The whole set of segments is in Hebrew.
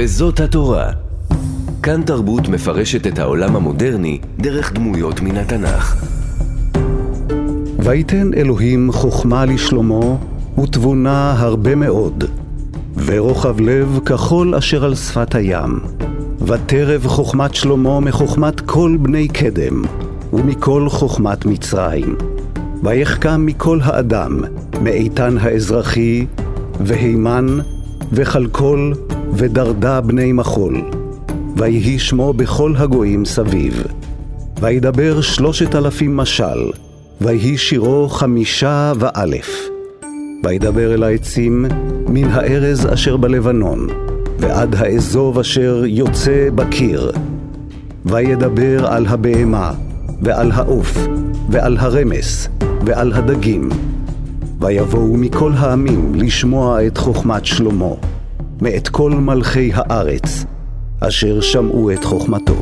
וזאת התורה. כאן תרבות מפרשת את העולם המודרני דרך דמויות מן התנ"ך. ויתן אלוהים חוכמה לשלמה ותבונה הרבה מאוד, ורוחב לב ככל אשר על שפת הים. ותרב חוכמת שלמה מחוכמת כל בני קדם, ומכל חוכמת מצרים. ויחכם מכל האדם, מאיתן האזרחי, והימן, וכלכל, ודרדה בני מחול. ויהי שמו בכל הגויים סביב. וידבר שלושת אלפים משל, ויהי שירו חמישה ואלף. וידבר אל העצים מן הארז אשר בלבנון, ועד האזוב אשר יוצא בקיר. וידבר על הבהמה, ועל העוף, ועל הרמס, ועל הדגים. ויבואו מכל העמים לשמוע את חוכמת שלמה, מאת כל מלכי הארץ, אשר שמעו את חוכמתו.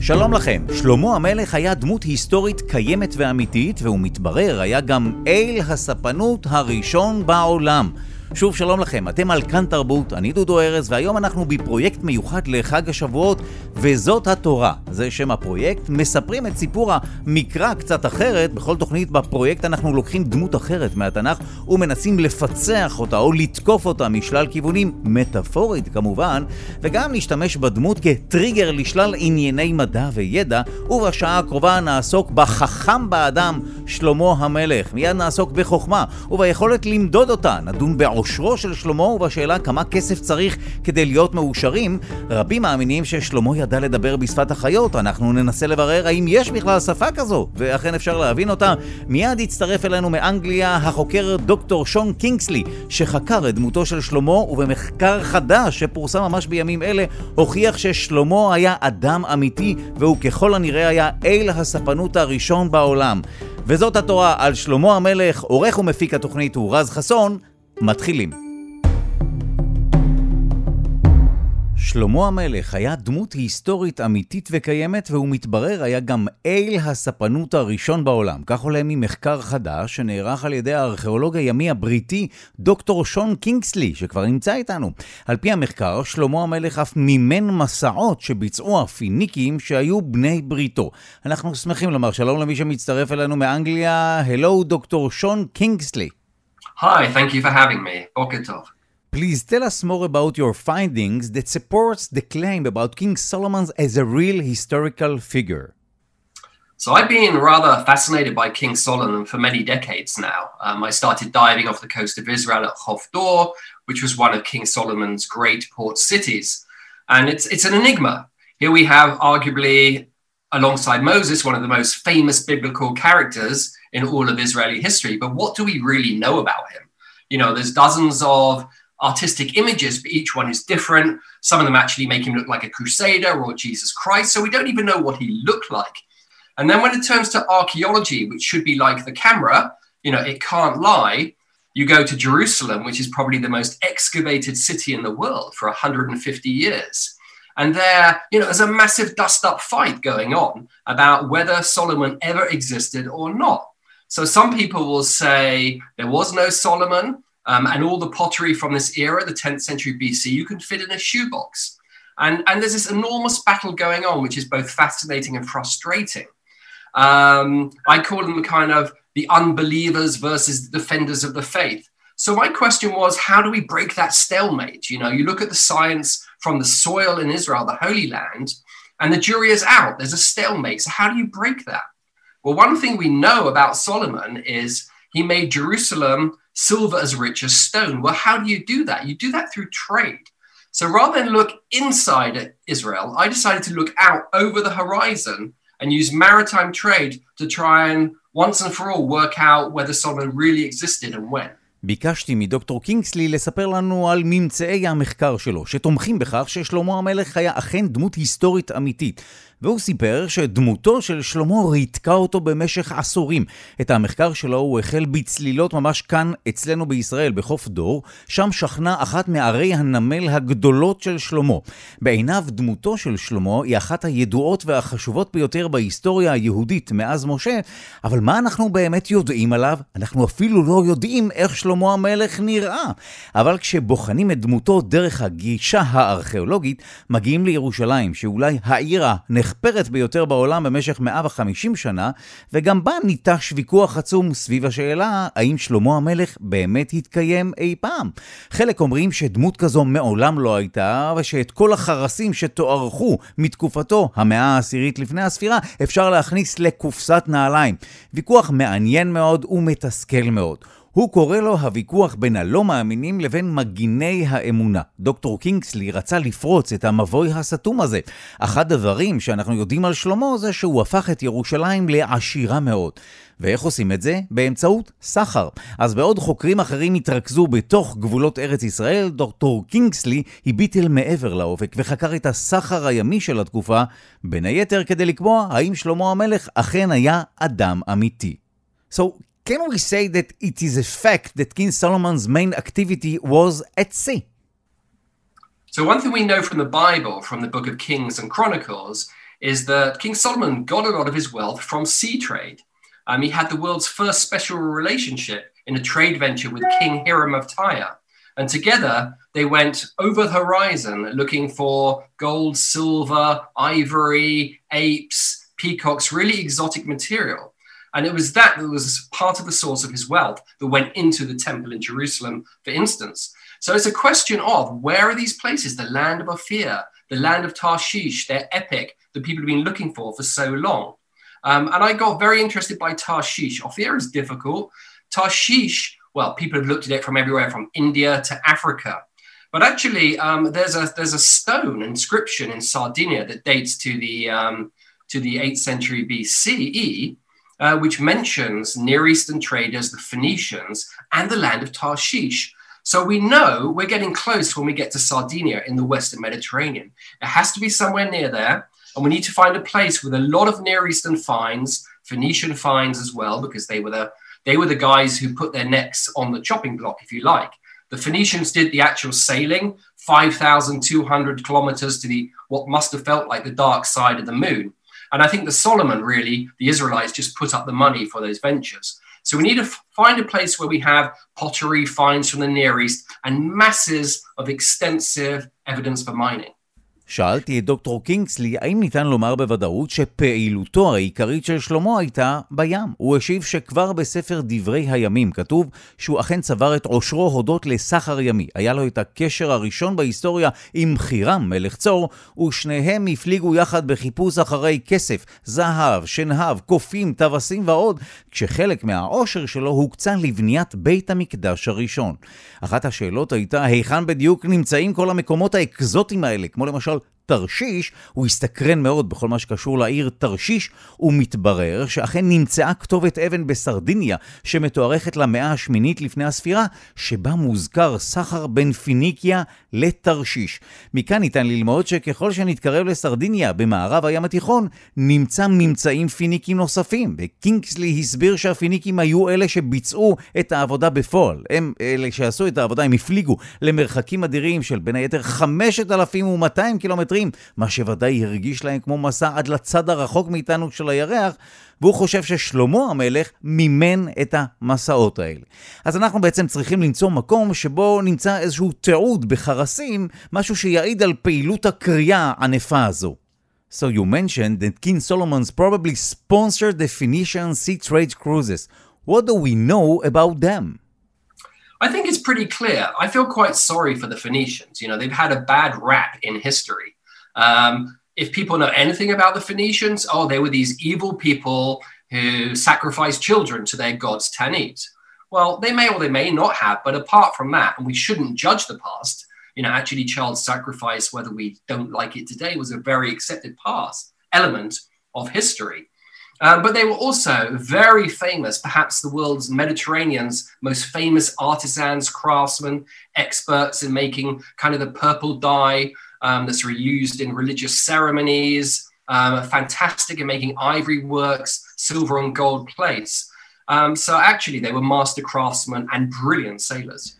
שלום לכם, שלמה המלך היה דמות היסטורית קיימת ואמיתית, והוא מתברר היה גם אל הספנות הראשון בעולם. שוב שלום לכם, אתם על כאן תרבות, אני דודו ארז, והיום אנחנו בפרויקט מיוחד לחג השבועות, וזאת התורה. זה שם הפרויקט. מספרים את סיפור המקרא קצת אחרת. בכל תוכנית בפרויקט אנחנו לוקחים דמות אחרת מהתנ"ך ומנסים לפצח אותה או לתקוף אותה משלל כיוונים, מטאפורית כמובן, וגם להשתמש בדמות כטריגר לשלל ענייני מדע וידע, ובשעה הקרובה נעסוק בחכם באדם, שלמה המלך. מיד נעסוק בחוכמה וביכולת למדוד אותה. נדון בעוד בעושרו של שלמה ובשאלה כמה כסף צריך כדי להיות מאושרים, רבים מאמינים ששלמה ידע לדבר בשפת החיות. אנחנו ננסה לברר האם יש בכלל שפה כזו, ואכן אפשר להבין אותה. מיד יצטרף אלינו מאנגליה החוקר דוקטור שון קינגסלי, שחקר את דמותו של שלמה, ובמחקר חדש שפורסם ממש בימים אלה, הוכיח ששלמה היה אדם אמיתי, והוא ככל הנראה היה אל הספנות הראשון בעולם. וזאת התורה על שלמה המלך, עורך ומפיק התוכנית הוא רז חסון. מתחילים. שלמה המלך היה דמות היסטורית אמיתית וקיימת, והוא מתברר היה גם אל הספנות הראשון בעולם. כך עולה ממחקר חדש שנערך על ידי הארכיאולוג הימי הבריטי, דוקטור שון קינגסלי, שכבר נמצא איתנו. על פי המחקר, שלמה המלך אף מימן מסעות שביצעו הפיניקים שהיו בני בריתו. אנחנו שמחים לומר שלום למי שמצטרף אלינו מאנגליה. הלו, דוקטור שון קינגסלי. Hi, thank you for having me. Boker Please tell us more about your findings that supports the claim about King Solomon as a real historical figure. So I've been rather fascinated by King Solomon for many decades now. Um, I started diving off the coast of Israel at Hof Dor, which was one of King Solomon's great port cities. And it's, it's an enigma. Here we have arguably, alongside Moses, one of the most famous biblical characters in all of Israeli history. But what do we really know about him? You know, there's dozens of artistic images, but each one is different. Some of them actually make him look like a crusader or Jesus Christ. So we don't even know what he looked like. And then when it turns to archaeology, which should be like the camera, you know, it can't lie. You go to Jerusalem, which is probably the most excavated city in the world for 150 years. And there, you know, there's a massive dust up fight going on about whether Solomon ever existed or not. So some people will say there was no Solomon, um, and all the pottery from this era, the 10th century BC, you can fit in a shoebox. And, and there's this enormous battle going on, which is both fascinating and frustrating. Um, I call them the kind of the unbelievers versus the defenders of the faith. So my question was, how do we break that stalemate? You know, you look at the science from the soil in Israel, the Holy Land, and the jury is out. There's a stalemate. So how do you break that? Well, one thing we know about Solomon is he made Jerusalem silver as rich as stone. Well, how do you do that? You do that through trade. So rather than look inside Israel, I decided to look out over the horizon and use maritime trade to try and once and for all work out whether Solomon really existed and when. ביקשתי מדוקטור קינגסלי לספר לנו על ממצאי המחקר שלו, שתומכים בכך ששלמה המלך היה אכן דמות היסטורית אמיתית. והוא סיפר שדמותו של שלמה ריתקה אותו במשך עשורים. את המחקר שלו הוא החל בצלילות ממש כאן אצלנו בישראל, בחוף דור, שם שכנה אחת מערי הנמל הגדולות של שלמה. בעיניו דמותו של שלמה היא אחת הידועות והחשובות ביותר בהיסטוריה היהודית מאז משה, אבל מה אנחנו באמת יודעים עליו? אנחנו אפילו לא יודעים איך שלמה המלך נראה. אבל כשבוחנים את דמותו דרך הגישה הארכיאולוגית, מגיעים לירושלים, שאולי העיר הנחפרת ביותר בעולם במשך 150 שנה, וגם בה ניטש ויכוח עצום סביב השאלה האם שלמה המלך באמת התקיים אי פעם. חלק אומרים שדמות כזו מעולם לא הייתה, ושאת כל החרסים שתוארכו מתקופתו, המאה העשירית לפני הספירה, אפשר להכניס לקופסת נעליים. ויכוח מעניין מאוד ומתסכל מאוד. הוא קורא לו הוויכוח בין הלא מאמינים לבין מגיני האמונה. דוקטור קינגסלי רצה לפרוץ את המבוי הסתום הזה. אחד הדברים שאנחנו יודעים על שלמה זה שהוא הפך את ירושלים לעשירה מאוד. ואיך עושים את זה? באמצעות סחר. אז בעוד חוקרים אחרים התרכזו בתוך גבולות ארץ ישראל, דוקטור קינגסלי הביט אל מעבר לאופק וחקר את הסחר הימי של התקופה, בין היתר כדי לקבוע האם שלמה המלך אכן היה אדם אמיתי. So, can we say that it is a fact that King Solomon's main activity was at sea? So, one thing we know from the Bible, from the book of Kings and Chronicles, is that King Solomon got a lot of his wealth from sea trade. Um, he had the world's first special relationship in a trade venture with King Hiram of Tyre. And together they went over the horizon looking for gold, silver, ivory, apes, peacocks, really exotic material. And it was that that was part of the source of his wealth that went into the temple in Jerusalem, for instance. So it's a question of where are these places? The land of Ophir, the land of Tarshish, their epic that people have been looking for for so long. Um, and I got very interested by Tarshish. Ophir is difficult. Tarshish, well, people have looked at it from everywhere, from India to Africa. But actually, um, there's a there's a stone inscription in Sardinia that dates to the um, to the 8th century BCE, uh, which mentions Near Eastern traders, the Phoenicians, and the land of Tarshish. So we know we're getting close when we get to Sardinia in the Western Mediterranean. It has to be somewhere near there. And we need to find a place with a lot of Near Eastern finds, Phoenician finds as well, because they were the they were the guys who put their necks on the chopping block, if you like. The Phoenicians did the actual sailing, 5,200 kilometers to the what must have felt like the dark side of the moon. And I think the Solomon really, the Israelites just put up the money for those ventures. So we need to find a place where we have pottery finds from the Near East and masses of extensive evidence for mining. שאלתי את דוקטור קינגסלי האם ניתן לומר בוודאות שפעילותו העיקרית של שלמה הייתה בים. הוא השיב שכבר בספר דברי הימים כתוב שהוא אכן צבר את עושרו הודות לסחר ימי. היה לו את הקשר הראשון בהיסטוריה עם חירם מלך צור, ושניהם הפליגו יחד בחיפוש אחרי כסף, זהב, שנהב, קופים, טווסים ועוד, כשחלק מהעושר שלו הוקצה לבניית בית המקדש הראשון. אחת השאלות הייתה היכן בדיוק נמצאים כל המקומות האקזוטיים האלה, כמו למשל criminal תרשיש, הוא הסתקרן מאוד בכל מה שקשור לעיר תרשיש, ומתברר שאכן נמצאה כתובת אבן בסרדיניה, שמתוארכת למאה השמינית לפני הספירה, שבה מוזכר סחר בין פיניקיה לתרשיש. מכאן ניתן ללמוד שככל שנתקרב לסרדיניה במערב הים התיכון, נמצא ממצאים פיניקים נוספים, וקינגסלי הסביר שהפיניקים היו אלה שביצעו את העבודה בפועל. הם אלה שעשו את העבודה, הם הפליגו למרחקים אדירים של בין היתר 5,200 קילומטרים, מה שוודאי הרגיש להם כמו מסע עד לצד הרחוק מאיתנו של הירח, והוא חושב ששלמה המלך מימן את המסעות האלה. אז אנחנו בעצם צריכים למצוא מקום שבו נמצא איזשהו תיעוד בחרסים, משהו שיעיד על פעילות הקריאה הענפה הזו. So you mentioned that King Solomon's probably sponsored the Phoenician sea trade cruises. What do we know about them? I think it's pretty clear. I feel quite sorry for the Phoenicians. You know, they've had a bad rap in history. Um, if people know anything about the Phoenicians, oh, they were these evil people who sacrificed children to their gods Tanit. Well, they may or they may not have, but apart from that, and we shouldn't judge the past, you know, actually child sacrifice, whether we don't like it today, was a very accepted past element of history. Um, but they were also very famous, perhaps the world's Mediterranean's most famous artisans, craftsmen, experts in making kind of the purple dye um, that's reused in religious ceremonies. um, fantastic in making ivory works, silver and gold plates. Um, so actually, they were master craftsmen and brilliant sailors.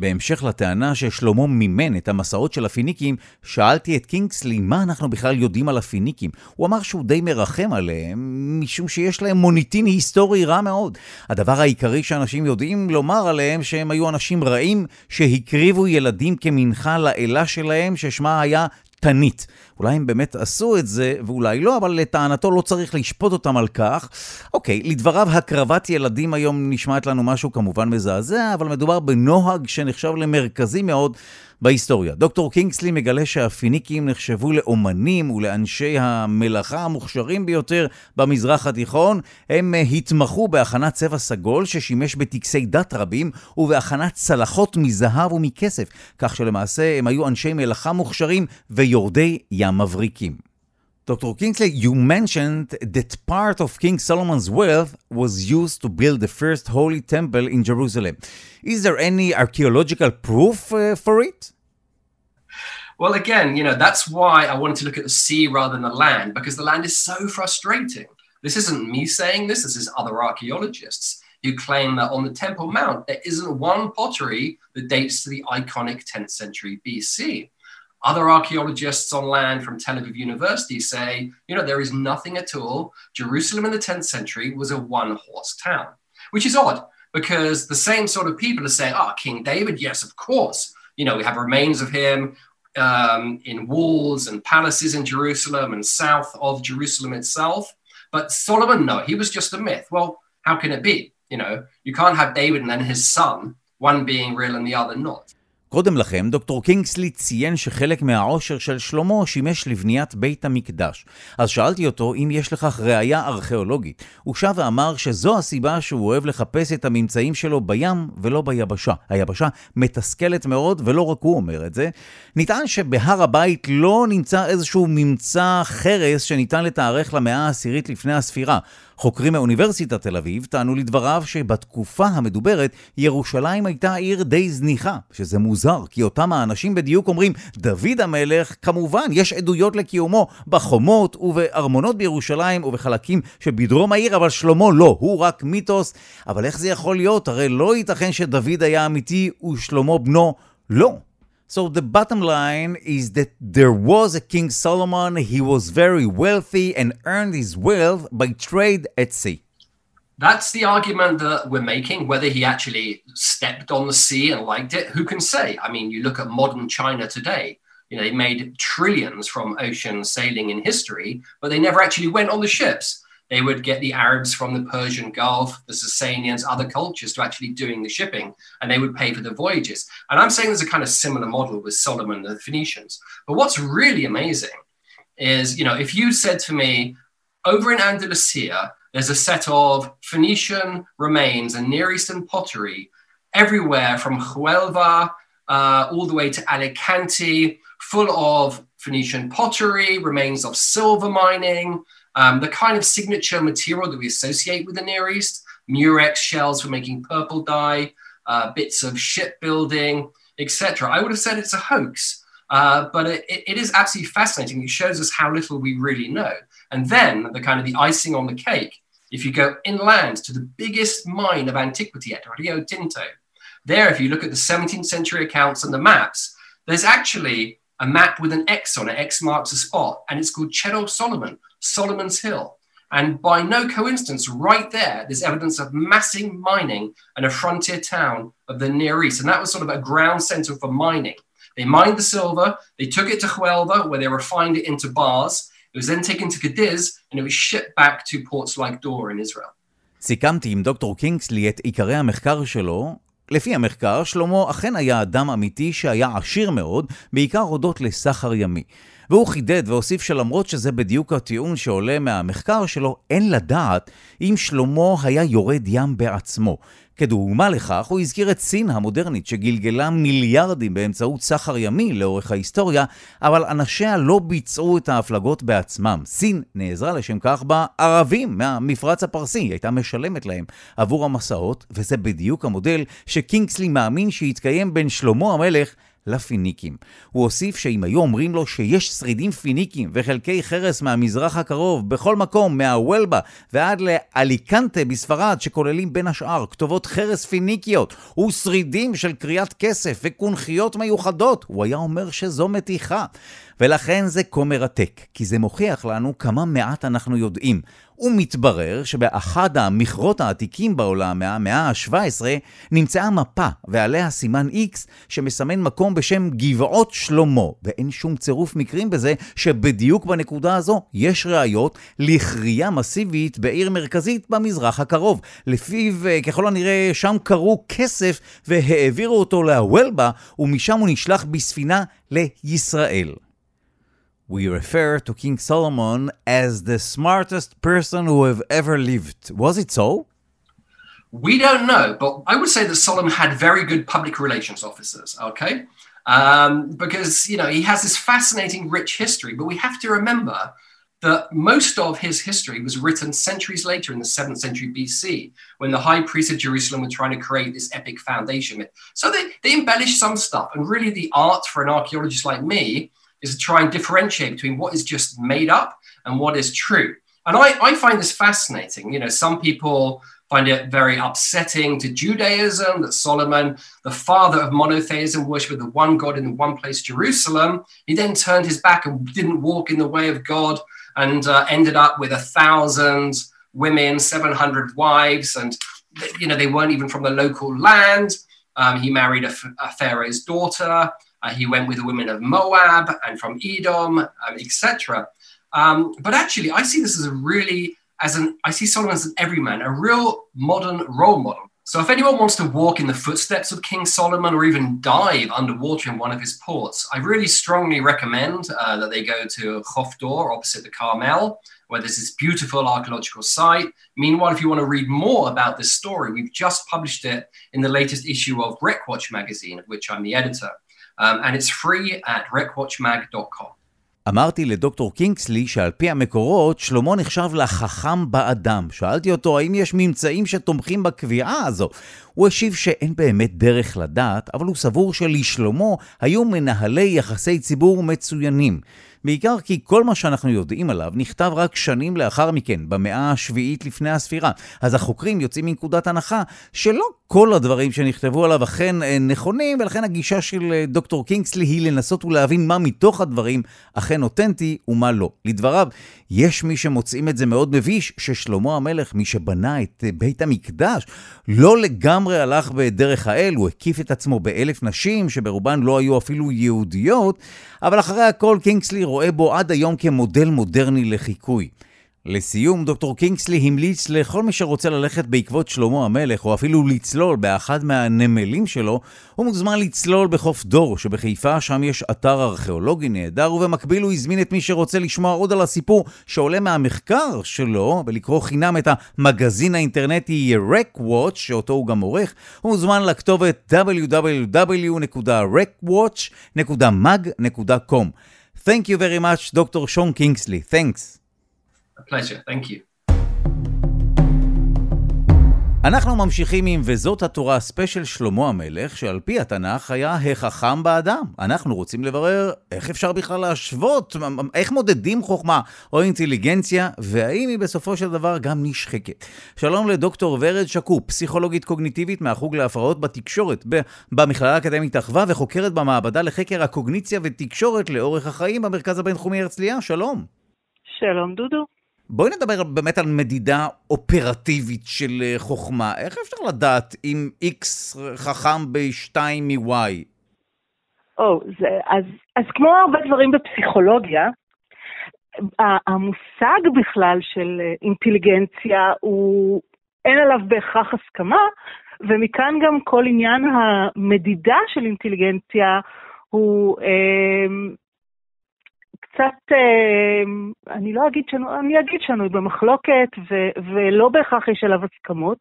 בהמשך לטענה ששלמה מימן את המסעות של הפיניקים, שאלתי את קינגסלי מה אנחנו בכלל יודעים על הפיניקים. הוא אמר שהוא די מרחם עליהם, משום שיש להם מוניטין היסטורי רע מאוד. הדבר העיקרי שאנשים יודעים לומר עליהם שהם היו אנשים רעים שהקריבו ילדים כמנחה לאלה שלהם, ששמה היה תנית. אולי הם באמת עשו את זה, ואולי לא, אבל לטענתו לא צריך לשפוט אותם על כך. אוקיי, לדבריו, הקרבת ילדים היום נשמעת לנו משהו כמובן מזעזע, אבל מדובר בנוהג שנחשב למרכזי מאוד בהיסטוריה. דוקטור קינגסלי מגלה שהפיניקים נחשבו לאומנים ולאנשי המלאכה המוכשרים ביותר במזרח התיכון. הם התמחו בהכנת צבע סגול ששימש בטקסי דת רבים ובהכנת צלחות מזהב ומכסף, כך שלמעשה הם היו אנשי מלאכה מוכשרים ויורדי ים מבריקים. Dr. Kingsley, you mentioned that part of King Solomon's wealth was used to build the first holy temple in Jerusalem. Is there any archaeological proof uh, for it? Well, again, you know, that's why I wanted to look at the sea rather than the land, because the land is so frustrating. This isn't me saying this, this is other archaeologists who claim that on the Temple Mount, there isn't one pottery that dates to the iconic 10th century BC. Other archaeologists on land from Tel Aviv University say, you know, there is nothing at all. Jerusalem in the 10th century was a one horse town, which is odd because the same sort of people are saying, oh, King David, yes, of course. You know, we have remains of him um, in walls and palaces in Jerusalem and south of Jerusalem itself. But Solomon, no, he was just a myth. Well, how can it be? You know, you can't have David and then his son, one being real and the other not. קודם לכן, דוקטור קינגסלי ציין שחלק מהעושר של שלמה שימש לבניית בית המקדש. אז שאלתי אותו אם יש לכך ראייה ארכיאולוגית. הוא שב ואמר שזו הסיבה שהוא אוהב לחפש את הממצאים שלו בים ולא ביבשה. היבשה מתסכלת מאוד, ולא רק הוא אומר את זה. נטען שבהר הבית לא נמצא איזשהו ממצא חרס שניתן לתארך למאה העשירית לפני הספירה. חוקרים מאוניברסיטת תל אביב טענו לדבריו שבתקופה המדוברת ירושלים הייתה עיר די זניחה, שזה מוזר, כי אותם האנשים בדיוק אומרים, דוד המלך, כמובן, יש עדויות לקיומו בחומות ובארמונות בירושלים ובחלקים שבדרום העיר, אבל שלמה לא, הוא רק מיתוס. אבל איך זה יכול להיות? הרי לא ייתכן שדוד היה אמיתי ושלמה בנו לא. So the bottom line is that there was a King Solomon, he was very wealthy and earned his wealth by trade at sea. That's the argument that we're making. Whether he actually stepped on the sea and liked it, who can say? I mean, you look at modern China today, you know, they made trillions from ocean sailing in history, but they never actually went on the ships. They would get the Arabs from the Persian Gulf, the Sasanians, other cultures to actually doing the shipping, and they would pay for the voyages. And I'm saying there's a kind of similar model with Solomon and the Phoenicians. But what's really amazing is, you know, if you said to me, over in Andalusia, there's a set of Phoenician remains and Near Eastern pottery everywhere from Huelva uh, all the way to Alicante, full of Phoenician pottery, remains of silver mining, um, the kind of signature material that we associate with the Near East, murex shells for making purple dye, uh, bits of shipbuilding, etc. I would have said it's a hoax, uh, but it, it is absolutely fascinating. It shows us how little we really know. And then the kind of the icing on the cake, if you go inland to the biggest mine of antiquity at Rio Tinto, there, if you look at the 17th century accounts and the maps, there's actually a map with an X on it. X marks a spot, and it's called Cheddar Solomon, Solomon's Hill. And by no coincidence, right there, there's evidence of massive mining and a frontier town of the Near East. And that was sort of a ground center for mining. They mined the silver, they took it to Huelva, where they refined it into bars. It was then taken to Cadiz, and it was shipped back to ports like Dor in Israel. סיכמתי עם דוקטור קינגסלי את עיקרי המחקר שלו. לפי המחקר, שלמה אכן היה אדם אמיתי שהיה עשיר מאוד, בעיקר הודות לסחר ימי. והוא חידד והוסיף שלמרות שזה בדיוק הטיעון שעולה מהמחקר שלו, אין לדעת אם שלמה היה יורד ים בעצמו. כדוגמה לכך, הוא הזכיר את סין המודרנית שגלגלה מיליארדים באמצעות סחר ימי לאורך ההיסטוריה, אבל אנשיה לא ביצעו את ההפלגות בעצמם. סין נעזרה לשם כך בערבים מהמפרץ הפרסי, היא הייתה משלמת להם עבור המסעות, וזה בדיוק המודל שקינגסלי מאמין שהתקיים בין שלמה המלך לפיניקים. הוא הוסיף שאם היו אומרים לו שיש שרידים פיניקים וחלקי חרס מהמזרח הקרוב בכל מקום, מהוולבה ועד לאליקנטה בספרד, שכוללים בין השאר כתובות חרס פיניקיות ושרידים של קריאת כסף וקונכיות מיוחדות, הוא היה אומר שזו מתיחה. ולכן זה כה מרתק, כי זה מוכיח לנו כמה מעט אנחנו יודעים. ומתברר שבאחד המכרות העתיקים בעולם מהמאה ה-17 נמצאה מפה ועליה סימן X שמסמן מקום בשם גבעות שלמה, ואין שום צירוף מקרים בזה שבדיוק בנקודה הזו יש ראיות לכרייה מסיבית בעיר מרכזית במזרח הקרוב. לפיו ככל הנראה שם קרו כסף והעבירו אותו להוולבה ומשם הוא נשלח בספינה לישראל. We refer to King Solomon as the smartest person who have ever lived. Was it so? We don't know, but I would say that Solomon had very good public relations officers, okay? Um, because, you know, he has this fascinating, rich history, but we have to remember that most of his history was written centuries later in the 7th century BC, when the high priests of Jerusalem were trying to create this epic foundation myth. So they, they embellished some stuff, and really the art for an archaeologist like me is to try and differentiate between what is just made up and what is true. And I, I find this fascinating. You know, some people find it very upsetting to Judaism that Solomon, the father of monotheism, worshiped the one God in the one place, Jerusalem. He then turned his back and didn't walk in the way of God and uh, ended up with a thousand women, 700 wives, and you know they weren't even from the local land. Um, he married a, a Pharaoh's daughter. Uh, he went with the women of Moab and from Edom, um, etc. Um, but actually, I see this as a really, as an, I see Solomon as an everyman, a real modern role model. So if anyone wants to walk in the footsteps of King Solomon or even dive underwater in one of his ports, I really strongly recommend uh, that they go to Khofdor opposite the Carmel, where there's this beautiful archaeological site. Meanwhile, if you want to read more about this story, we've just published it in the latest issue of Brickwatch magazine, of which I'm the editor. Um, and it's free at recwatchmag.com. אמרתי לדוקטור קינגסלי שעל פי המקורות, שלמה נחשב לחכם באדם. שאלתי אותו האם יש ממצאים שתומכים בקביעה הזו. הוא השיב שאין באמת דרך לדעת, אבל הוא סבור שלשלמה היו מנהלי יחסי ציבור מצוינים. בעיקר כי כל מה שאנחנו יודעים עליו נכתב רק שנים לאחר מכן, במאה השביעית לפני הספירה. אז החוקרים יוצאים מנקודת הנחה שלא כל הדברים שנכתבו עליו אכן אה, נכונים, ולכן הגישה של אה, דוקטור קינגסלי היא לנסות ולהבין מה מתוך הדברים אכן אותנטי ומה לא. לדבריו, יש מי שמוצאים את זה מאוד מביש, ששלמה המלך, מי שבנה את אה, בית המקדש, לא לגמרי הלך בדרך האל, הוא הקיף את עצמו באלף נשים, שברובן לא היו אפילו יהודיות, אבל אחרי הכל קינגסלי רואה בו עד היום כמודל מודרני לחיקוי. לסיום, דוקטור קינגסלי המליץ לכל מי שרוצה ללכת בעקבות שלמה המלך, או אפילו לצלול באחד מהנמלים שלו, הוא מוזמן לצלול בחוף דור שבחיפה, שם יש אתר ארכיאולוגי נהדר, ובמקביל הוא הזמין את מי שרוצה לשמוע עוד על הסיפור שעולה מהמחקר שלו, ולקרוא חינם את המגזין האינטרנטי RecWatch, שאותו הוא גם עורך, הוא מוזמן לכתובת www.recwatch.mag.com. Thank you very much, Dr. Sean Kingsley. Thanks. A pleasure. Thank you. אנחנו ממשיכים עם וזאת התורה ספיישל שלמה המלך, שעל פי התנ"ך היה החכם באדם. אנחנו רוצים לברר איך אפשר בכלל להשוות, איך מודדים חוכמה או אינטליגנציה, והאם היא בסופו של דבר גם נשחקת. שלום לדוקטור ורד שקו, פסיכולוגית קוגניטיבית מהחוג להפרעות בתקשורת במכללה האקדמית אחווה, וחוקרת במעבדה לחקר הקוגניציה ותקשורת לאורך החיים במרכז הבינתחומי הרצליה. שלום. שלום דודו. בואי נדבר באמת על מדידה אופרטיבית של אה, חוכמה. איך אפשר לדעת אם X חכם ב-2 מ-Y? או, זה, אז, אז כמו הרבה דברים בפסיכולוגיה, המושג בכלל של אה, אינטליגנציה הוא, אין עליו בהכרח הסכמה, ומכאן גם כל עניין המדידה של אינטליגנציה הוא אה, קצת, אה, אני לא אגיד שנוי, אני אגיד שנוי במחלוקת, ו, ולא בהכרח יש עליו הסכמות.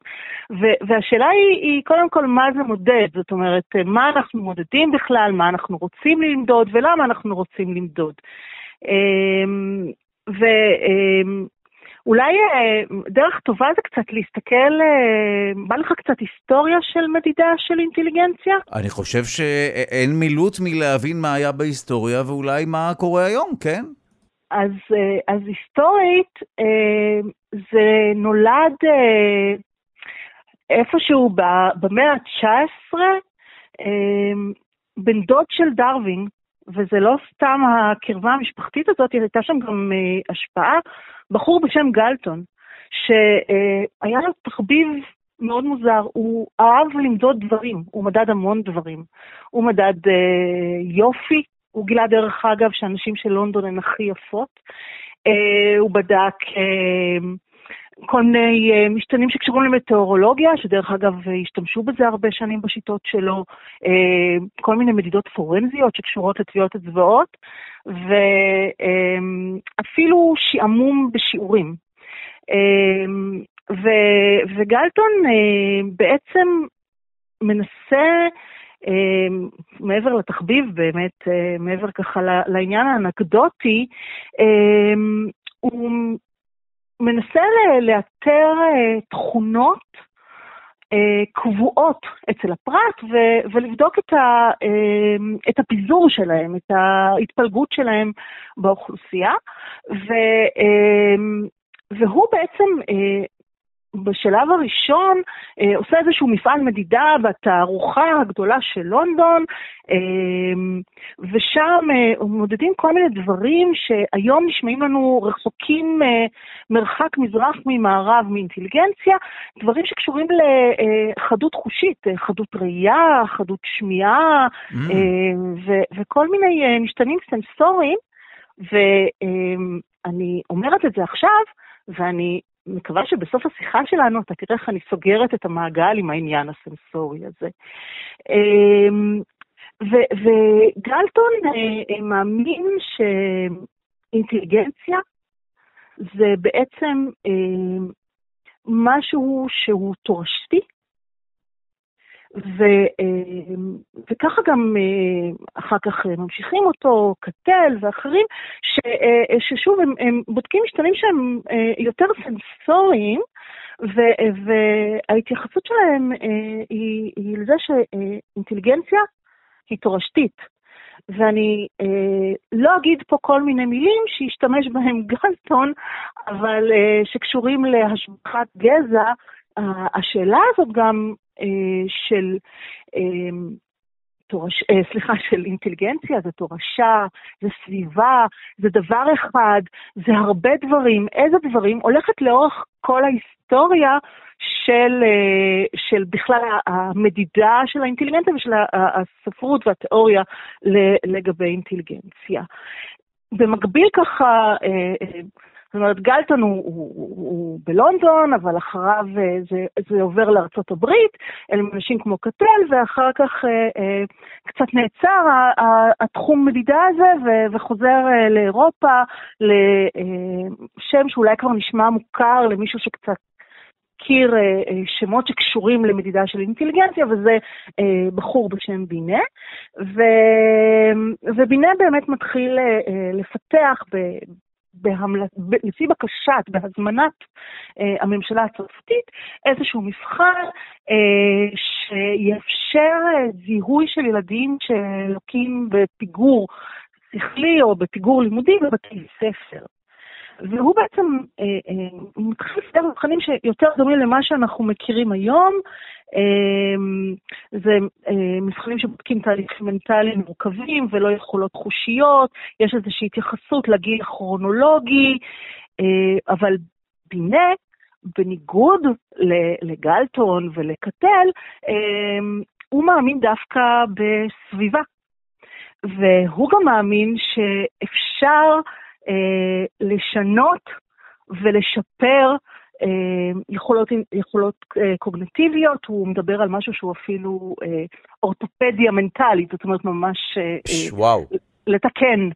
ו, והשאלה היא, היא קודם כל מה זה מודד, זאת אומרת, מה אנחנו מודדים בכלל, מה אנחנו רוצים למדוד ולמה אנחנו רוצים למדוד. אה, אולי דרך טובה זה קצת להסתכל, בא לך קצת היסטוריה של מדידה של אינטליגנציה? אני חושב שאין מילוט מלהבין מה היה בהיסטוריה ואולי מה קורה היום, כן? אז, אז היסטורית, זה נולד איפשהו במאה ה-19, בן דוד של דרווין, וזה לא סתם הקרבה המשפחתית הזאת, הייתה שם גם uh, השפעה, בחור בשם גלטון, שהיה לו תחביב מאוד מוזר, הוא אהב למדוד דברים, הוא מדד המון דברים. הוא מדד uh, יופי, הוא גילה דרך אגב שהנשים של לונדון הן הכי יפות. Uh, הוא בדק uh, כל מיני uh, משתנים שקשורים למטאורולוגיה, שדרך אגב השתמשו בזה הרבה שנים בשיטות שלו, uh, כל מיני מדידות פורנזיות שקשורות לטביעות אצבעות, ואפילו uh, שעמום בשיעורים. Uh, ו, וגלטון בעצם מנסה, מעבר לתחביב באמת, מעבר ככה לעניין האנקדוטי, הוא מנסה לאתר אה, תכונות אה, קבועות אצל הפרט ולבדוק את, ה- אה, את הפיזור שלהם, את ההתפלגות שלהם באוכלוסייה. ו- והוא בעצם בשלב הראשון אה, עושה איזשהו מפעל מדידה בתערוכה הגדולה של לונדון, אה, ושם אה, מודדים כל מיני דברים שהיום נשמעים לנו רחוקים אה, מרחק מזרח ממערב מאינטליגנציה, דברים שקשורים לחדות חושית, אה, חדות ראייה, חדות שמיעה, mm. אה, ו- וכל מיני אה, משתנים סנסוריים, ואני אה, אומרת את זה עכשיו, ואני מקווה שבסוף השיחה שלנו אתה תראה איך אני סוגרת את המעגל עם העניין הסנסורי הזה. אמ, וגלטון אה, אה, מאמין שאינטליגנציה זה בעצם אה, משהו שהוא תורשתי, ו, אמ, וככה גם אה, אחר כך ממשיכים אותו, קטל ואחרים, ש, אה, ששוב, הם, הם בודקים משתנים שהם אה, יותר סנסוריים, ו, וההתייחסות שלהם היא, היא לזה שאינטליגנציה היא תורשתית. ואני אה, לא אגיד פה כל מיני מילים שישתמש בהם גלטון, אבל אה, שקשורים להשבחת גזע, השאלה הזאת גם אה, של, אה, תורש, אה, סליחה, של אינטליגנציה, זה תורשה, זה סביבה, זה דבר אחד, זה הרבה דברים. איזה דברים? הולכת לאורך כל ההיסטוריה של, של בכלל המדידה של האינטליגנציה ושל הספרות והתיאוריה לגבי אינטליגנציה. במקביל ככה, זאת אומרת, גלטון הוא, הוא, הוא, בלונדון, אבל אחריו אה, זה, זה עובר לארצות הברית, אלה אנשים כמו קטל, ואחר כך אה, אה, קצת נעצר התחום מדידה הזה, ו, וחוזר אה, לאירופה, לשם אה, שאולי כבר נשמע מוכר למישהו שקצת מכיר אה, שמות שקשורים למדידה של אינטליגנציה, וזה בחור בשם בינה. ו... ובינה באמת מתחיל אה, לפתח ב... לפי בקשת, בהזמנת אה, הממשלה הצרפתית, איזשהו מבחן אה, שיאפשר אה, זיהוי של ילדים שלוקים בפיגור שכלי או בפיגור לימודי בבתי ספר. והוא בעצם אה, אה, מתחיל לפתח מבחנים שיותר דומים למה שאנחנו מכירים היום. אה, זה אה, מבחנים שבודקים תהליכים מנטליים מורכבים ולא יכולות חושיות, יש איזושהי התייחסות לגיל הכרונולוגי, אה, אבל בינה, בניגוד לגלטון ולקטל, אה, הוא מאמין דווקא בסביבה. והוא גם מאמין שאפשר אה, לשנות ולשפר יכולות, יכולות אה, קוגנטיביות, הוא מדבר על משהו שהוא אפילו אה, אורתופדיה מנטלית, זאת אומרת ממש אה, וואו. לתקן,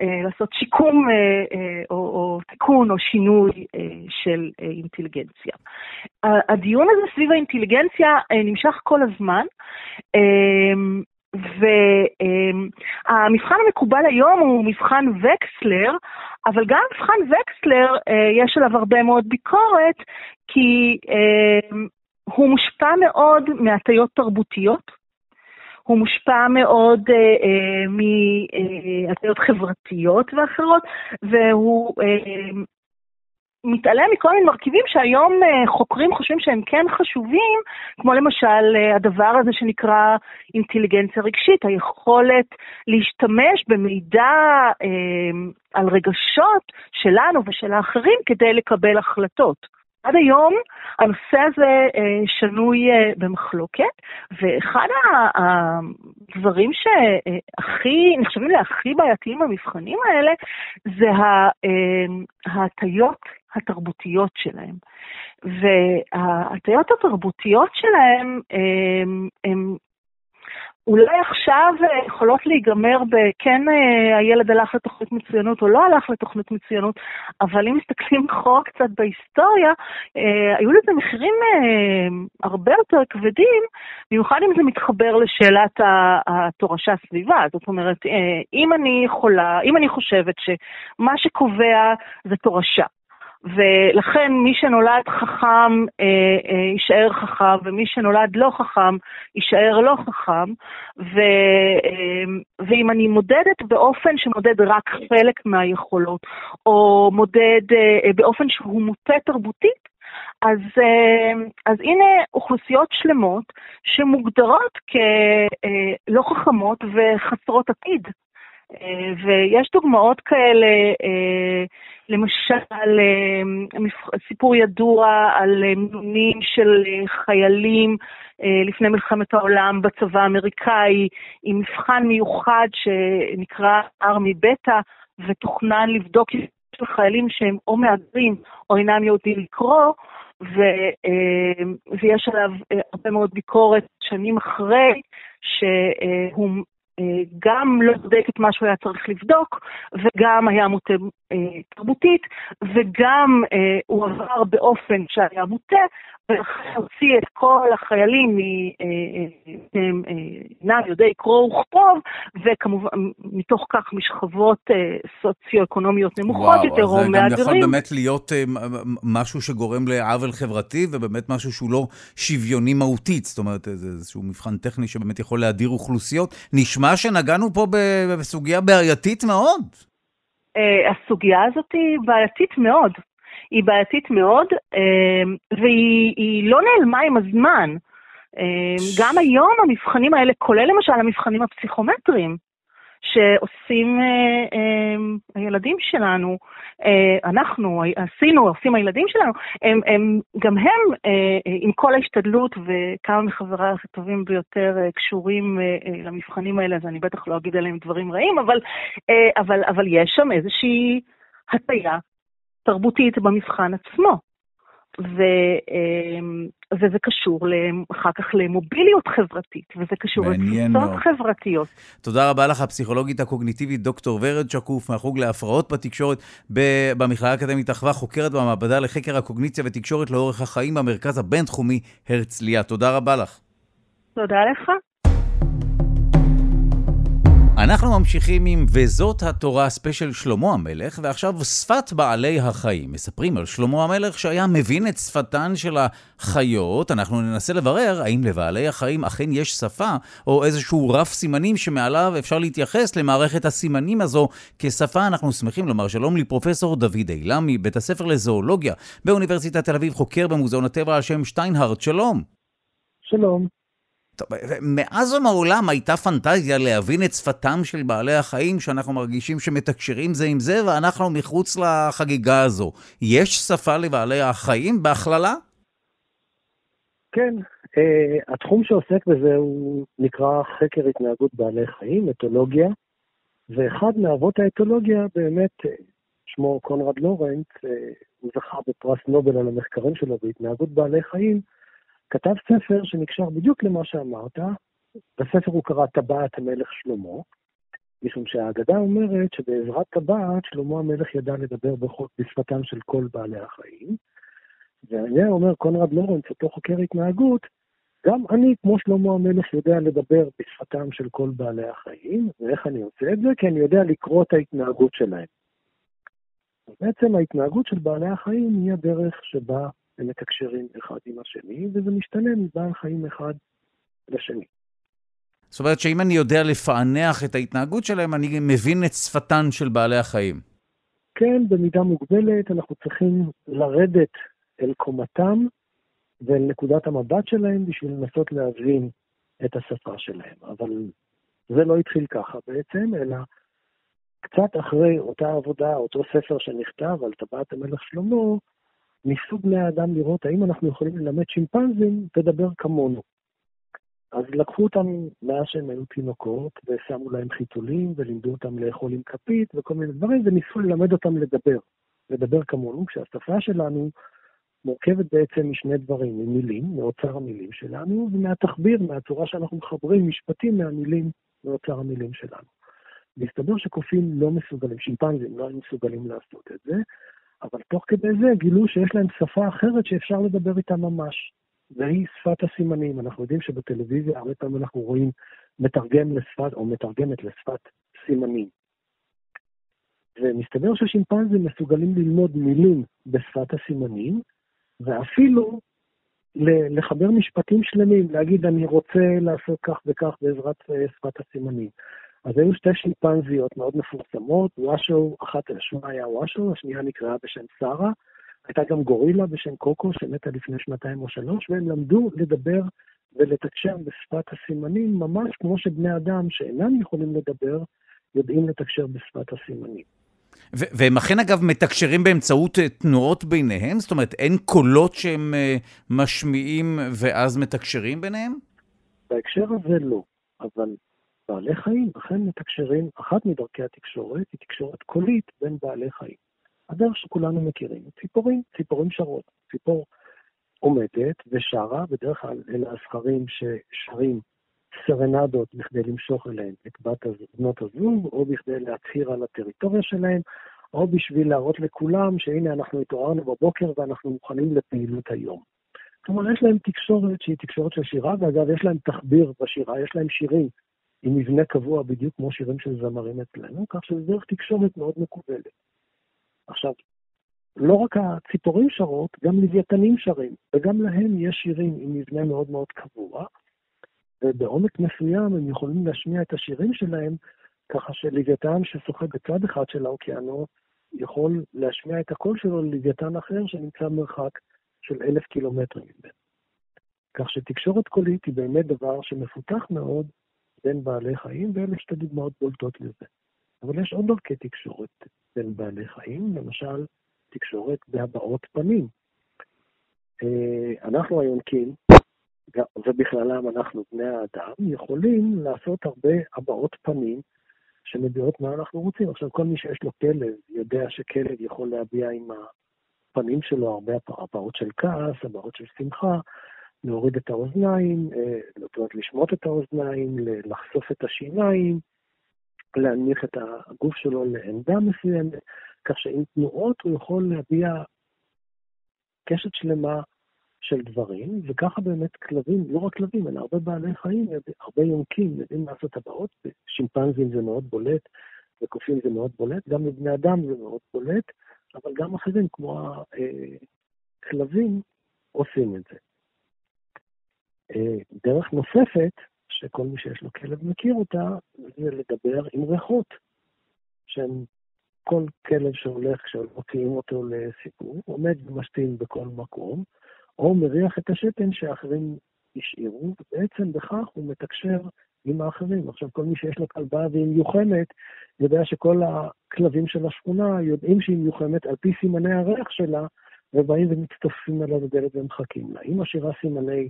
אה, לעשות שיקום אה, אה, או, או תיקון או שינוי אה, של אה, אינטליגנציה. הדיון הזה סביב האינטליגנציה אה, נמשך כל הזמן. אה, והמבחן המקובל היום הוא מבחן וקסלר, אבל גם מבחן וקסלר, יש עליו הרבה מאוד ביקורת, כי הוא מושפע מאוד מהטיות תרבותיות, הוא מושפע מאוד אה, אה, מהטיות חברתיות ואחרות, והוא אה, מתעלם מכל מיני מרכיבים שהיום אה, חוקרים חושבים שהם כן חשובים, כמו למשל אה, הדבר הזה שנקרא אינטליגנציה רגשית, היכולת להשתמש במידע אה, על רגשות שלנו ושל האחרים כדי לקבל החלטות. עד היום הנושא הזה אה, שנוי אה, במחלוקת, ואחד הדברים שהכי, נחשבים להכי בעייתיים במבחנים האלה, זה אה, ההטיות התרבותיות שלהם. וההטיות התרבותיות שלהם הם אולי עכשיו אה, יכולות להיגמר בכן אה, הילד הלך לתוכנית מצוינות או לא הלך לתוכנית מצוינות, אבל אם מסתכלים אחורה קצת בהיסטוריה, אה, היו לזה מחירים הרבה יותר כבדים, במיוחד אם זה מתחבר לשאלת התורשה סביבה. זאת אומרת, אם אני יכולה, אם אני חושבת שמה שקובע זה תורשה, ולכן מי שנולד חכם אה, אה, יישאר חכם, ומי שנולד לא חכם יישאר לא חכם, ו, אה, ואם אני מודדת באופן שמודד רק חלק מהיכולות, או מודד אה, באופן שהוא מוטה תרבותית, אז, אה, אז הנה אוכלוסיות שלמות שמוגדרות כלא אה, חכמות וחסרות עתיד. אה, ויש דוגמאות כאלה, אה, למשל אה, סיפור ידוע על מינונים של חיילים לפני מלחמת העולם בצבא האמריקאי, עם מבחן מיוחד שנקרא ארמי בטא, ותוכנן לבדוק של חיילים שהם או מהגרים או אינם יודעים לקרוא, ו, ויש עליו הרבה מאוד ביקורת שנים אחרי, שהוא גם לא בודק את מה שהוא היה צריך לבדוק, וגם היה מוטה אה, תרבותית, וגם אה, הוא עבר באופן שהיה מוטה, הוציא את כל החיילים אינם יודעי קרוא וכתוב, וכמובן מתוך כך משכבות סוציו-אקונומיות נמוכות יותר, או מהגרים. זה גם יכול באמת להיות משהו שגורם לעוול חברתי, ובאמת משהו שהוא לא שוויוני מהותית, זאת אומרת, זה איזשהו מבחן טכני שבאמת יכול להדיר אוכלוסיות. נשמע שנגענו פה בסוגיה בעייתית מאוד. הסוגיה הזאת היא בעייתית מאוד. היא בעייתית מאוד, אמ, והיא לא נעלמה עם הזמן. אמ, גם היום המבחנים האלה, כולל למשל המבחנים הפסיכומטריים, שעושים אה, אמ, הילדים שלנו, אה, אנחנו עשינו, עושים הילדים שלנו, הם, הם, גם הם, אה, עם כל ההשתדלות וכמה מחבריי הטובים ביותר קשורים למבחנים האלה, אז אני בטח לא אגיד עליהם דברים רעים, אבל, אבל, אבל יש שם איזושהי הטיה תרבותית במבחן עצמו. ו, אמ, וזה קשור אחר כך למוביליות חברתית, וזה קשור לתפיסות חברתיות. תודה רבה לך, הפסיכולוגית הקוגניטיבית דוקטור ורד שקוף, מהחוג להפרעות בתקשורת במכללה האקדמית אחווה, חוקרת במעבדה לחקר הקוגניציה ותקשורת לאורך החיים במרכז הבינתחומי הרצליה. תודה רבה לך. תודה לך. אנחנו ממשיכים עם וזאת התורה ספיישל שלמה המלך, ועכשיו שפת בעלי החיים. מספרים על שלמה המלך שהיה מבין את שפתן של החיות. אנחנו ננסה לברר האם לבעלי החיים אכן יש שפה, או איזשהו רף סימנים שמעליו אפשר להתייחס למערכת הסימנים הזו כשפה. אנחנו שמחים לומר שלום לפרופסור דוד אילם מבית הספר לזואולוגיה באוניברסיטת תל אביב, חוקר במוזיאון הטבע על שם שטיינהרט. שלום. שלום. מאז ומעולם הייתה פנטזיה להבין את שפתם של בעלי החיים, שאנחנו מרגישים שמתקשרים זה עם זה, ואנחנו מחוץ לחגיגה הזו. יש שפה לבעלי החיים בהכללה? כן, uh, התחום שעוסק בזה הוא נקרא חקר התנהגות בעלי חיים, אתולוגיה, ואחד מאבות האתולוגיה באמת, שמו קונרד לורנט, uh, הוא זכה בפרס נובל על המחקרים שלו בהתנהגות בעלי חיים, כתב ספר שנקשר בדיוק למה שאמרת. בספר הוא קרא טבעת המלך שלמה, משום שהאגדה אומרת שבעזרת טבעת שלמה המלך ידע לדבר בשפתם של כל בעלי החיים. ועליה אומר קונרד לורנס, אותו חוקר התנהגות, גם אני, כמו שלמה המלך, יודע לדבר בשפתם של כל בעלי החיים, ואיך אני עושה את זה? כי אני יודע לקרוא את ההתנהגות שלהם. בעצם ההתנהגות של בעלי החיים היא הדרך שבה הם מתקשרים אחד עם השני, וזה משתנה מבעל חיים אחד לשני. זאת אומרת שאם אני יודע לפענח את ההתנהגות שלהם, אני מבין את שפתן של בעלי החיים. כן, במידה מוגבלת אנחנו צריכים לרדת אל קומתם ואל נקודת המבט שלהם בשביל לנסות להבין את השפה שלהם. אבל זה לא התחיל ככה בעצם, אלא קצת אחרי אותה עבודה, אותו ספר שנכתב על טבעת המלך שלמה, ניסו בני האדם לראות האם אנחנו יכולים ללמד שימפנזים לדבר כמונו. אז לקחו אותם מאז שהם היו תינוקות, ושמו להם חיתולים, ולימדו אותם לאכול עם כפית וכל מיני דברים, וניסו ללמד אותם לדבר. לדבר כמונו, כשהשפה שלנו מורכבת בעצם משני דברים, ממילים, מאוצר המילים שלנו, ומהתחביר, מהצורה שאנחנו מחברים משפטים מהמילים, מאוצר המילים שלנו. והסתבר שקופים לא מסוגלים, שימפנזים לא היו מסוגלים לעשות את זה, אבל תוך כדי זה גילו שיש להם שפה אחרת שאפשר לדבר איתה ממש. והיא שפת הסימנים. אנחנו יודעים שבטלוויזיה הרבה פעמים אנחנו רואים מתרגם לשפת, או מתרגמת לשפת סימנים. ומסתבר ששימפנזים מסוגלים ללמוד מילים בשפת הסימנים, ואפילו לחבר משפטים שלמים, להגיד אני רוצה לעשות כך וכך בעזרת אה, שפת הסימנים. אז היו שתי שימפנזיות מאוד מפורסמות, וושו, אחת שמה היה וושו, השנייה נקראה בשם שרה, הייתה גם גורילה בשם קוקו שמתה לפני שנתיים או שלוש, והם למדו לדבר ולתקשר בשפת הסימנים, ממש כמו שבני אדם שאינם יכולים לדבר, יודעים לתקשר בשפת הסימנים. והם אכן אגב מתקשרים באמצעות אה, תנועות ביניהם? זאת אומרת, אין קולות שהם אה, משמיעים ואז מתקשרים ביניהם? בהקשר הזה לא, אבל בעלי חיים אכן מתקשרים, אחת מדרכי התקשורת היא תקשורת קולית בין בעלי חיים. הדרך שכולנו מכירים, ציפורים, ציפורים שרות. ציפור עומדת ושרה, בדרך כלל אלה הזכרים ששרים סרנדות בכדי למשוך אליהם את בת בנות הזוג, או בכדי להצהיר על הטריטוריה שלהם, או בשביל להראות לכולם שהנה אנחנו התעוררנו בבוקר ואנחנו מוכנים לפעילות היום. כלומר, יש להם תקשורת שהיא תקשורת של שירה, ואגב, יש להם תחביר בשירה, יש להם שירים עם מבנה קבוע בדיוק כמו שירים של זמרים אצלנו, כך שזה דרך תקשורת מאוד מקובלת. עכשיו, לא רק הציפורים שרות, גם לוויתנים שרים, וגם להם יש שירים עם מבנה מאוד מאוד קבוע, ובעומק מסוים הם יכולים להשמיע את השירים שלהם, ככה שלוויתן ששוחה בצד אחד של האוקיינוס, יכול להשמיע את הקול שלו ללוויתן אחר שנמצא מרחק של אלף קילומטרים ממנו. כך שתקשורת קולית היא באמת דבר שמפותח מאוד בין בעלי חיים, ואלה שתי דוגמאות בולטות לזה. אבל יש עוד דרכי תקשורת בין בעלי חיים, למשל תקשורת בהבעות פנים. אה, אנחנו היונקים, ובכללם אנחנו בני האדם, יכולים לעשות הרבה הבעות פנים שמביעות מה אנחנו רוצים. עכשיו, כל מי שיש לו כלב יודע שכלב יכול להביע עם הפנים שלו הרבה הבעות של כעס, הבעות של שמחה, להוריד את האוזניים, אה, זאת אומרת, לשמוט את האוזניים, לחשוף את השיניים, להנמיך את הגוף שלו לעמדה מסוימת, כך שעם תנועות הוא יכול להביע קשת שלמה של דברים, וככה באמת כלבים, לא רק כלבים, אלא הרבה בעלי חיים, הרבה יונקים יודעים לעשות הבאות, שימפנזים זה מאוד בולט, וקופים זה מאוד בולט, גם לבני אדם זה מאוד בולט, אבל גם אחרים כמו הכלבים עושים את זה. אה, דרך נוספת, שכל מי שיש לו כלב מכיר אותה, זה לדבר עם ריחות, שהם כל כלב שהולך, כשמוציאים אותו לסיפור, עומד ומשתין בכל מקום, או מריח את השתן שאחרים השאירו, ובעצם בכך הוא מתקשר עם האחרים. עכשיו, כל מי שיש לו כלבה והיא מיוחמת, יודע שכל הכלבים של השכונה יודעים שהיא מיוחמת על פי סימני הריח שלה, ובאים ומצטופים עליה בדלת ומחכים לה. היא משאירה סימני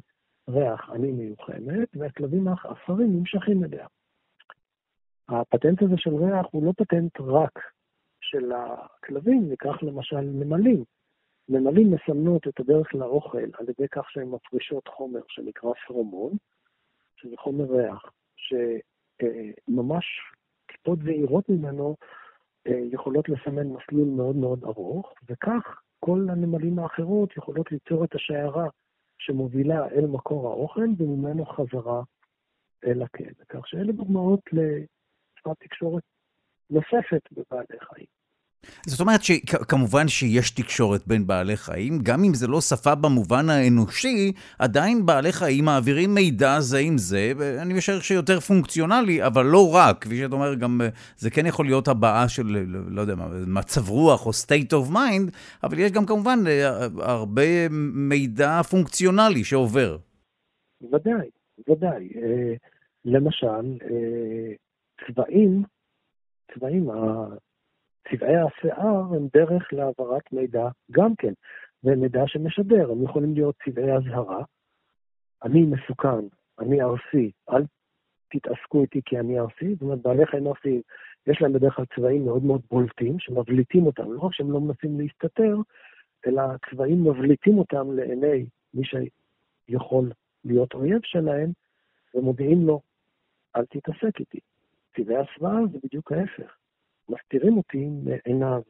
ריח אני מיוחמת, והכלבים האחרים נמשכים אליה. הפטנט הזה של ריח הוא לא פטנט רק של הכלבים, ניקח למשל נמלים. נמלים מסמנות את הדרך לאוכל על ידי כך שהן מפרישות חומר שנקרא פרומון, שזה חומר ריח, שממש כיפות זעירות ממנו אה, יכולות לסמן מסלול מאוד מאוד ארוך, וכך כל הנמלים האחרות יכולות ליצור את השיירה שמובילה אל מקור האוכל וממנו חזרה אל הכלא. כך שאלה דוגמאות לשפת תקשורת נוספת בבעלי חיים. זאת אומרת שכמובן שיש תקשורת בין בעלי חיים, גם אם זה לא שפה במובן האנושי, עדיין בעלי חיים מעבירים מידע זה עם זה, ואני משער שיותר פונקציונלי, אבל לא רק, כפי שאת אומרת, גם זה כן יכול להיות הבעה של, לא יודע מה, מצב רוח או state of mind, אבל יש גם כמובן הרבה מידע פונקציונלי שעובר. ודאי, ודאי. אה, למשל, אה, צבעים, צבעים, צבעי השיער הם דרך להעברת מידע גם כן, ומידע שמשדר, הם יכולים להיות צבעי אזהרה, אני מסוכן, אני ארסי, אל תתעסקו איתי כי אני ארסי, זאת אומרת, בעלי חיים ארסיים, יש להם בדרך כלל צבעים מאוד מאוד בולטים, שמבליטים אותם, לא רק שהם לא מנסים להסתתר, אלא צבעים מבליטים אותם לעיני מי שיכול להיות אויב שלהם, ומודיעים לו, אל תתעסק איתי. צבעי הסוואה זה בדיוק ההפך. מסתירים אותי מעיניו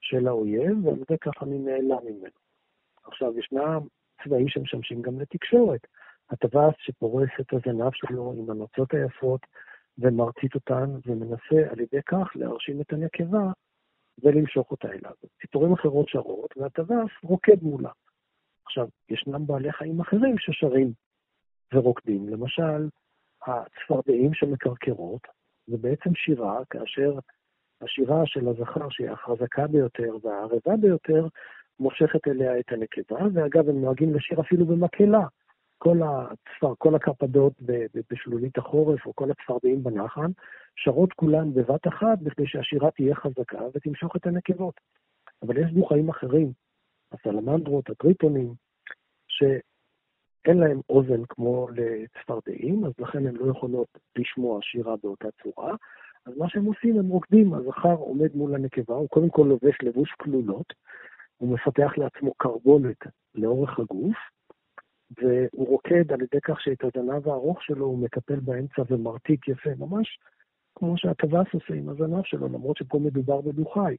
של האויב, ועל זה ככה אני נעלם ממנו. עכשיו, ישנם צבעים שמשמשים גם לתקשורת. הטווס שפורס את הזנב שלו עם הנוצות היפות ומרצית אותן, ומנסה על ידי כך להרשים את הנקבה ולמשוך אותה אליו. ציפורים אחרות שרות, והטווס רוקד מולה. עכשיו, ישנם בעלי חיים אחרים ששרים ורוקדים. למשל, הצפרדעים שמקרקרות, זה בעצם שירה כאשר השירה של הזכר, שהיא החזקה ביותר והערבה ביותר, מושכת אליה את הנקבה, ואגב, הם נוהגים לשיר אפילו במקהלה. כל הצפר, כל הקרפדות בשלולית החורף, או כל הצפרדעים בנחן, שרות כולן בבת אחת, בכדי שהשירה תהיה חזקה ותמשוך את הנקבות. אבל יש דו-חיים אחרים, הסלמנדרות, הטריפונים, שאין להם אוזן כמו לצפרדעים, אז לכן הן לא יכולות לשמוע שירה באותה צורה, אז מה שהם עושים, הם רוקדים, הזכר עומד מול הנקבה, הוא קודם כל לובש לבוש כלולות, הוא מפתח לעצמו קרבולת לאורך הגוף, והוא רוקד על ידי כך שאת הזנב הארוך שלו הוא מקפל באמצע ומרתיק יפה, ממש כמו שהטווס עושה עם הזנב שלו, למרות שפה מדובר בדו-חי.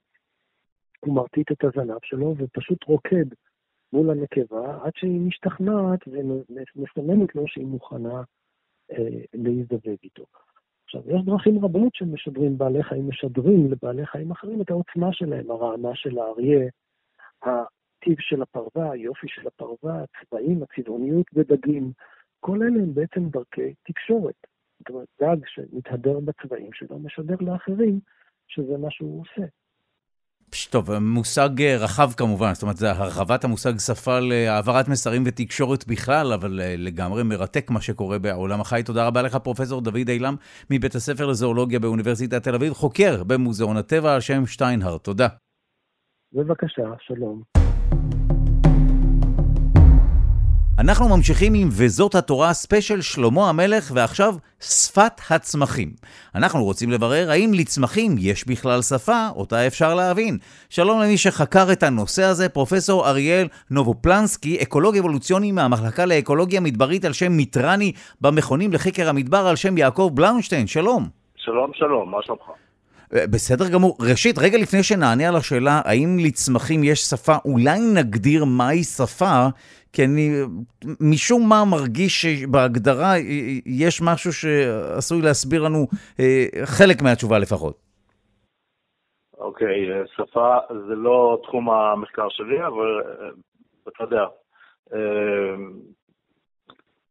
הוא מרטיט את הזנב שלו ופשוט רוקד מול הנקבה עד שהיא משתכנעת ומסמנת לו שהיא מוכנה אה, להזדווג איתו. עכשיו, יש דרכים רבות שמשדרים בעלי חיים, משדרים לבעלי חיים אחרים את העוצמה שלהם, הרעמה של האריה, הטיב של הפרווה, היופי של הפרווה, הצבעים, הצבעוניות בדגים, כל אלה הם בעצם דרכי תקשורת. זאת אומרת, דג שמתהדר בצבעים שלו משדר לאחרים שזה מה שהוא עושה. טוב, מושג אה, רחב כמובן, זאת אומרת, זה הרחבת המושג שפה להעברת מסרים ותקשורת בכלל, אבל אה, לגמרי מרתק מה שקורה בעולם החי. תודה רבה לך, פרופ' דוד עילם, מבית הספר לזואולוגיה באוניברסיטת תל אביב, חוקר במוזיאון הטבע על שם שטיינהרדט. תודה. בבקשה, שלום. אנחנו ממשיכים עם וזאת התורה ספיישל שלמה המלך, ועכשיו שפת הצמחים. אנחנו רוצים לברר האם לצמחים יש בכלל שפה, אותה אפשר להבין. שלום למי שחקר את הנושא הזה, פרופסור אריאל נובופלנסקי, אקולוג אבולוציוני מהמחלקה לאקולוגיה מדברית על שם מיטרני במכונים לחקר המדבר על שם יעקב בלאושטיין. שלום. שלום, שלום, מה שלומך? אה, בסדר גמור. ראשית, רגע לפני שנענה על השאלה האם לצמחים יש שפה, אולי נגדיר מהי שפה, כי אני משום מה מרגיש שבהגדרה יש משהו שעשוי להסביר לנו אה, חלק מהתשובה לפחות. אוקיי, okay, שפה זה לא תחום המחקר שלי, אבל אה, אתה יודע,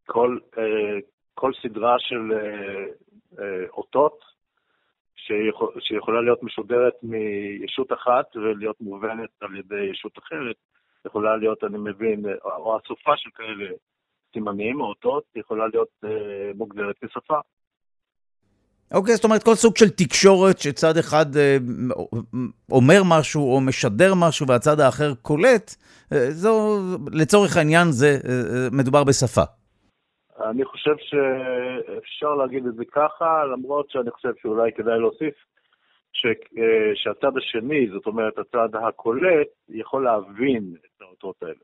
כל, כל סדרה של אותות שיכול, שיכולה להיות משודרת מישות אחת ולהיות מובנת על ידי ישות אחרת, יכולה להיות, אני מבין, או אסופה של כאלה סימנים או אותות, יכולה להיות אה, מוגדרת כשפה. אוקיי, okay, זאת אומרת, כל סוג של תקשורת שצד אחד אה, אומר משהו או משדר משהו והצד האחר קולט, אה, זו, לצורך העניין זה, אה, אה מדובר בשפה. אני חושב שאפשר להגיד את זה ככה, למרות שאני חושב שאולי כדאי להוסיף ש, אה, שהצד השני, זאת אומרת הצד הקולט, יכול להבין את האותות האלה.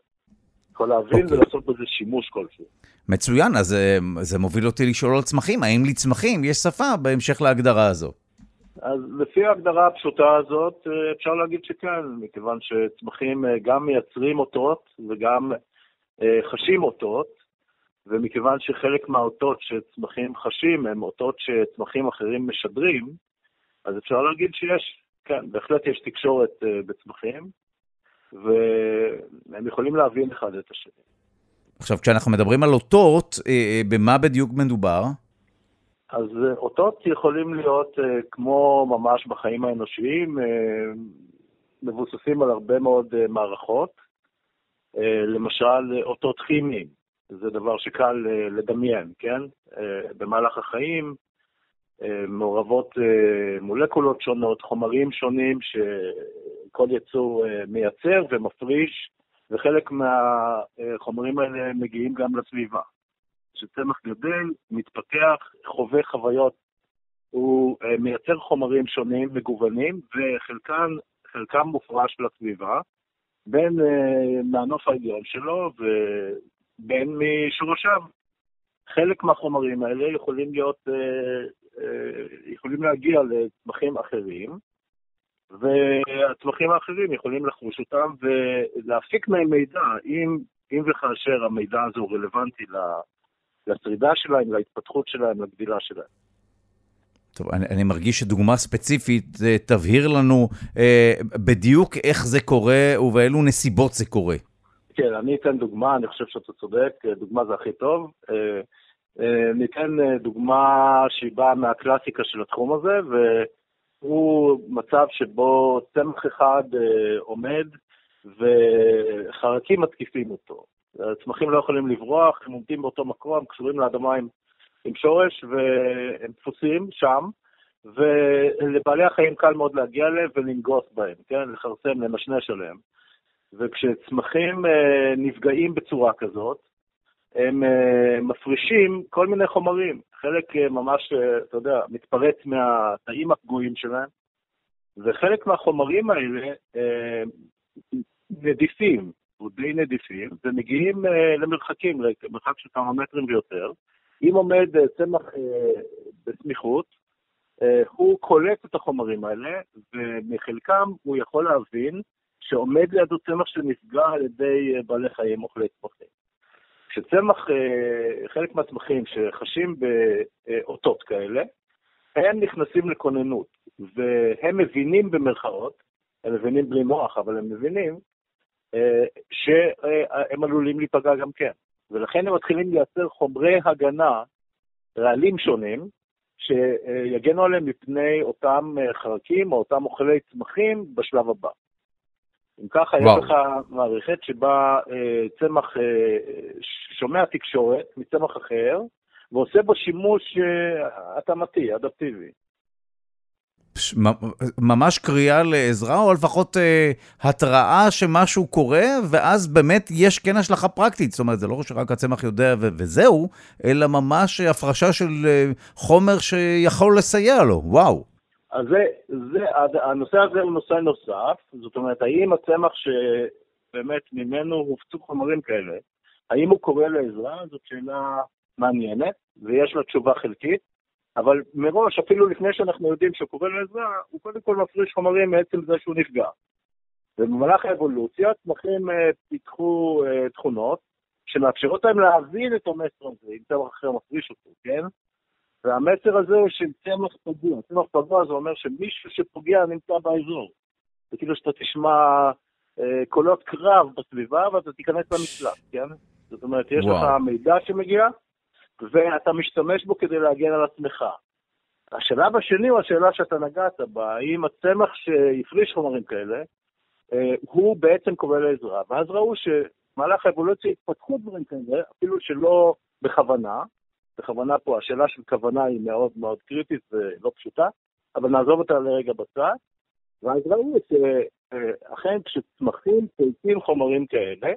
יכול להבין okay. אוקיי. ולעשות בזה שימוש כלשהו. מצוין, אז אה, זה מוביל אותי לשאול על צמחים. האם לצמחים יש שפה בהמשך להגדרה הזו? אז לפי ההגדרה הפשוטה הזאת, אה, אפשר להגיד שכן, מכיוון שצמחים גם מייצרים אותות וגם חשים אותות, ומכיוון שחלק מהאותות שצמחים חשים הם אותות שצמחים אחרים משדרים, אז אפשר להגיד שיש, כן, בהחלט יש תקשורת בצמחים, והם יכולים להבין אחד את השני. עכשיו, כשאנחנו מדברים על אותות, במה בדיוק מדובר? אז אותות יכולים להיות כמו ממש בחיים האנושיים, מבוססים על הרבה מאוד מערכות. למשל, אותות כימיים, זה דבר שקל לדמיין, כן? במהלך החיים מעורבות מולקולות שונות, חומרים שונים שכל יצור מייצר ומפריש, וחלק מהחומרים האלה מגיעים גם לסביבה. כשצמח גדל, מתפתח, חווה חוויות, הוא מייצר חומרים שונים, מגוונים, וחלקם מופרש לסביבה, בין מהנוף העליון שלו ובין משורשיו. חלק מהחומרים האלה יכולים להיות, יכולים להגיע לצמחים אחרים, והצמחים האחרים יכולים לחוש אותם ולהפיק מהם מידע, אם, אם וכאשר המידע הזה הוא רלוונטי לשרידה שלהם, להתפתחות שלהם, לגדילה שלהם. טוב, אני, אני מרגיש שדוגמה ספציפית תבהיר לנו אה, בדיוק איך זה קורה ובאילו נסיבות זה קורה. כן, אני אתן דוגמה, אני חושב שאתה צודק, דוגמה זה הכי טוב. אה, אה, ניתן דוגמה שהיא באה מהקלאסיקה של התחום הזה, והוא מצב שבו צמח אחד אה, עומד וחרקים מתקיפים אותו. הצמחים לא יכולים לברוח, הם עומדים באותו מקום, קשורים לאדמה עם, עם שורש והם דפוסים שם, ולבעלי החיים קל מאוד להגיע אליהם ולנגוס בהם, כן? לכרסם, לנשנש עליהם. וכשצמחים אה, נפגעים בצורה כזאת, הם אה, מפרישים כל מיני חומרים. חלק אה, ממש, אה, אתה יודע, מתפרץ מהתאים הפגועים שלהם, וחלק מהחומרים האלה אה, נדיפים, או די נדיפים, ומגיעים למרחקים, למרחק של כמה מטרים ויותר. אם עומד צמח בסמיכות, הוא קולט את החומרים האלה, ומחלקם הוא יכול להבין שעומד לידו צמח שנפגע על ידי בעלי חיים אוכלי צמחים. כשצמח, אה, חלק מהצמחים שחשים באותות כאלה, הם נכנסים לכוננות, והם מבינים במרכאות, הם מבינים בלי מוח, אבל הם מבינים, אה, שהם עלולים להיפגע גם כן. ולכן הם מתחילים לייצר חומרי הגנה, רעלים שונים, שיגנו עליהם מפני אותם חרקים או אותם אוכלי צמחים בשלב הבא. אם ככה, יש לך מערכת שבה אה, צמח אה, שומע תקשורת מצמח אחר, ועושה בו שימוש אה, התאמתי, אדפטיבי. ממש קריאה לעזרה, או לפחות אה, התראה שמשהו קורה, ואז באמת יש כן השלכה פרקטית. זאת אומרת, זה לא שרק הצמח יודע ו- וזהו, אלא ממש הפרשה של אה, חומר שיכול לסייע לו, וואו. אז זה, זה, הנושא הזה הוא נושא נוסף, זאת אומרת, האם הצמח שבאמת ממנו הופצו חומרים כאלה, האם הוא קורא לעזרה? זאת שאלה מעניינת, ויש לה תשובה חלקית, אבל מראש, אפילו לפני שאנחנו יודעים שהוא קורא לעזרה, הוא קודם כל מפריש חומרים מעצם זה שהוא נפגע. ובמהלך האבולוציה צמחים uh, פיתחו uh, תכונות שמאפשרות להם להבין את המסר הזה, אם צמח אחר מפריש אותו, כן? והמסר הזה הוא של צמח פגוע. צמח פגוע זה אומר שמישהו שפוגע נמצא באזור. זה כאילו שאתה תשמע אה, קולות קרב בסביבה ואתה תיכנס למקלט, כן? זאת אומרת, יש וואו. לך מידע שמגיע, ואתה משתמש בו כדי להגן על עצמך. השלב השני הוא השאלה שאתה נגעת בה, האם הצמח שהפריש חומרים כאלה, אה, הוא בעצם קורא לעזרה. ואז ראו שמהלך האבולוציה התפתחו דברים כאלה, אפילו שלא בכוונה, בכוונה פה, השאלה של כוונה היא מאוד מאוד קריטית ולא פשוטה, אבל נעזוב אותה לרגע בצד. ואז ראו שאכן כשצמחים פולטים חומרים כאלה,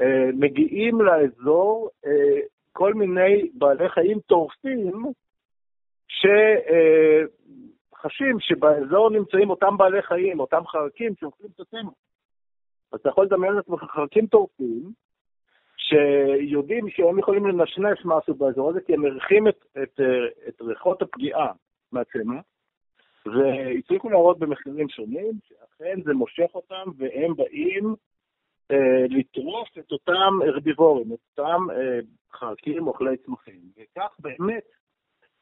אה, מגיעים לאזור אה, כל מיני בעלי חיים טורפים שחשים שבאזור נמצאים אותם בעלי חיים, אותם חרקים שאוכלים את הצמח. אז אתה יכול לדמיין לעצמך חרקים טורפים, שיודעים שהם יכולים לנשנש משהו באזור הזה, כי הם מריחים את, את, את ריחות הפגיעה מהצמח, והצליחו להראות במחירים שונים, שאכן זה מושך אותם, והם באים אה, לטרוף את אותם הרביבורים, את אותם אה, חרקים אוכלי צמחים. וכך באמת,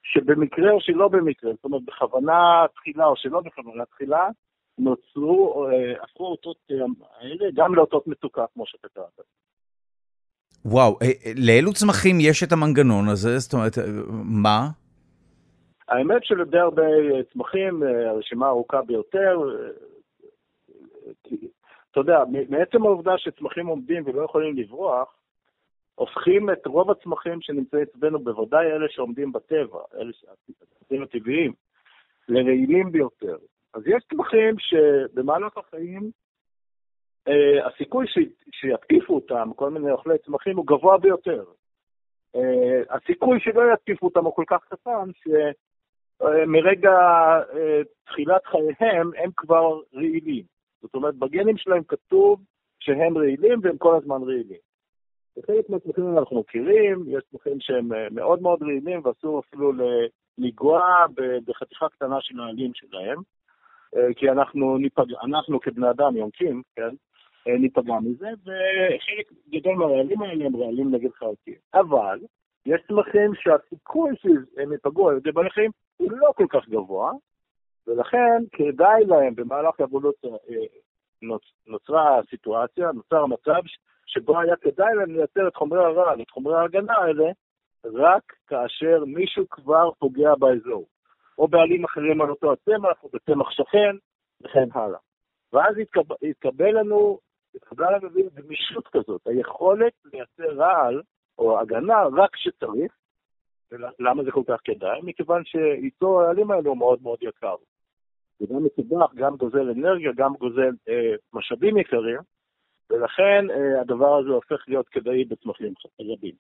שבמקרה או שלא במקרה, זאת אומרת בכוונה תחילה או שלא בכוונה תחילה, נוצרו, אה, הפכו אותות אה, האלה גם לאותות מצוקה, כמו שאתה קראת. וואו, אה, אה, לאילו צמחים יש את המנגנון הזה? זאת אומרת, אה, מה? האמת שלדי הרבה צמחים, הרשימה ארוכה ביותר, אתה יודע, מעצם העובדה שצמחים עומדים ולא יכולים לברוח, הופכים את רוב הצמחים שנמצאים אצלנו, בוודאי אלה שעומדים בטבע, אלה הצמחים הטבעיים, לרעילים ביותר. אז יש צמחים שבמהלך החיים, הסיכוי ש, שיתקיפו אותם, כל מיני אוכלי צמחים, הוא גבוה ביותר. אה, הסיכוי שלא יתקיפו אותם הוא כל כך קטן, שמרגע אה, תחילת חייהם הם כבר רעילים. זאת אומרת, בגנים שלהם כתוב שהם רעילים והם כל הזמן רעילים. בחלק מהצמחים אנחנו מכירים, יש צמחים שהם מאוד מאוד רעילים ואסור אפילו לנגוע בחתיכה קטנה של העלים שלהם, כי אנחנו, ניפגע, אנחנו כבני אדם יונקים, כן, ניפגע מזה, וחלק גדול מהרעלים האלה הם רעלים נגד חרקים. אבל יש צמחים שהסיכוי שהם ייפגעו על ידי בעלי הוא לא כל כך גבוה, ולכן כדאי להם במהלך האבולוציה אה, נוצ- נוצרה הסיטואציה, נוצר המצב שבו היה כדאי להם לייצר את חומרי הרעל, את חומרי ההגנה האלה, רק כאשר מישהו כבר פוגע באזור, או בעלים אחרים על אותו הצמח, או בצמח שכן, וכן הלאה. ואז התקבל, התקבל לנו, לנו איזו גמישות כזאת, היכולת לייצר רעל או הגנה רק כשצריך. ולמה זה כל כך כדאי? מכיוון שייצור הרעלים האלה הוא מאוד מאוד יקר. זה גם מסובך, גם גוזל אנרגיה, גם גוזל אה, משאבים יקרים, ולכן אה, הדבר הזה הופך להיות כדאי בצמחים רבים.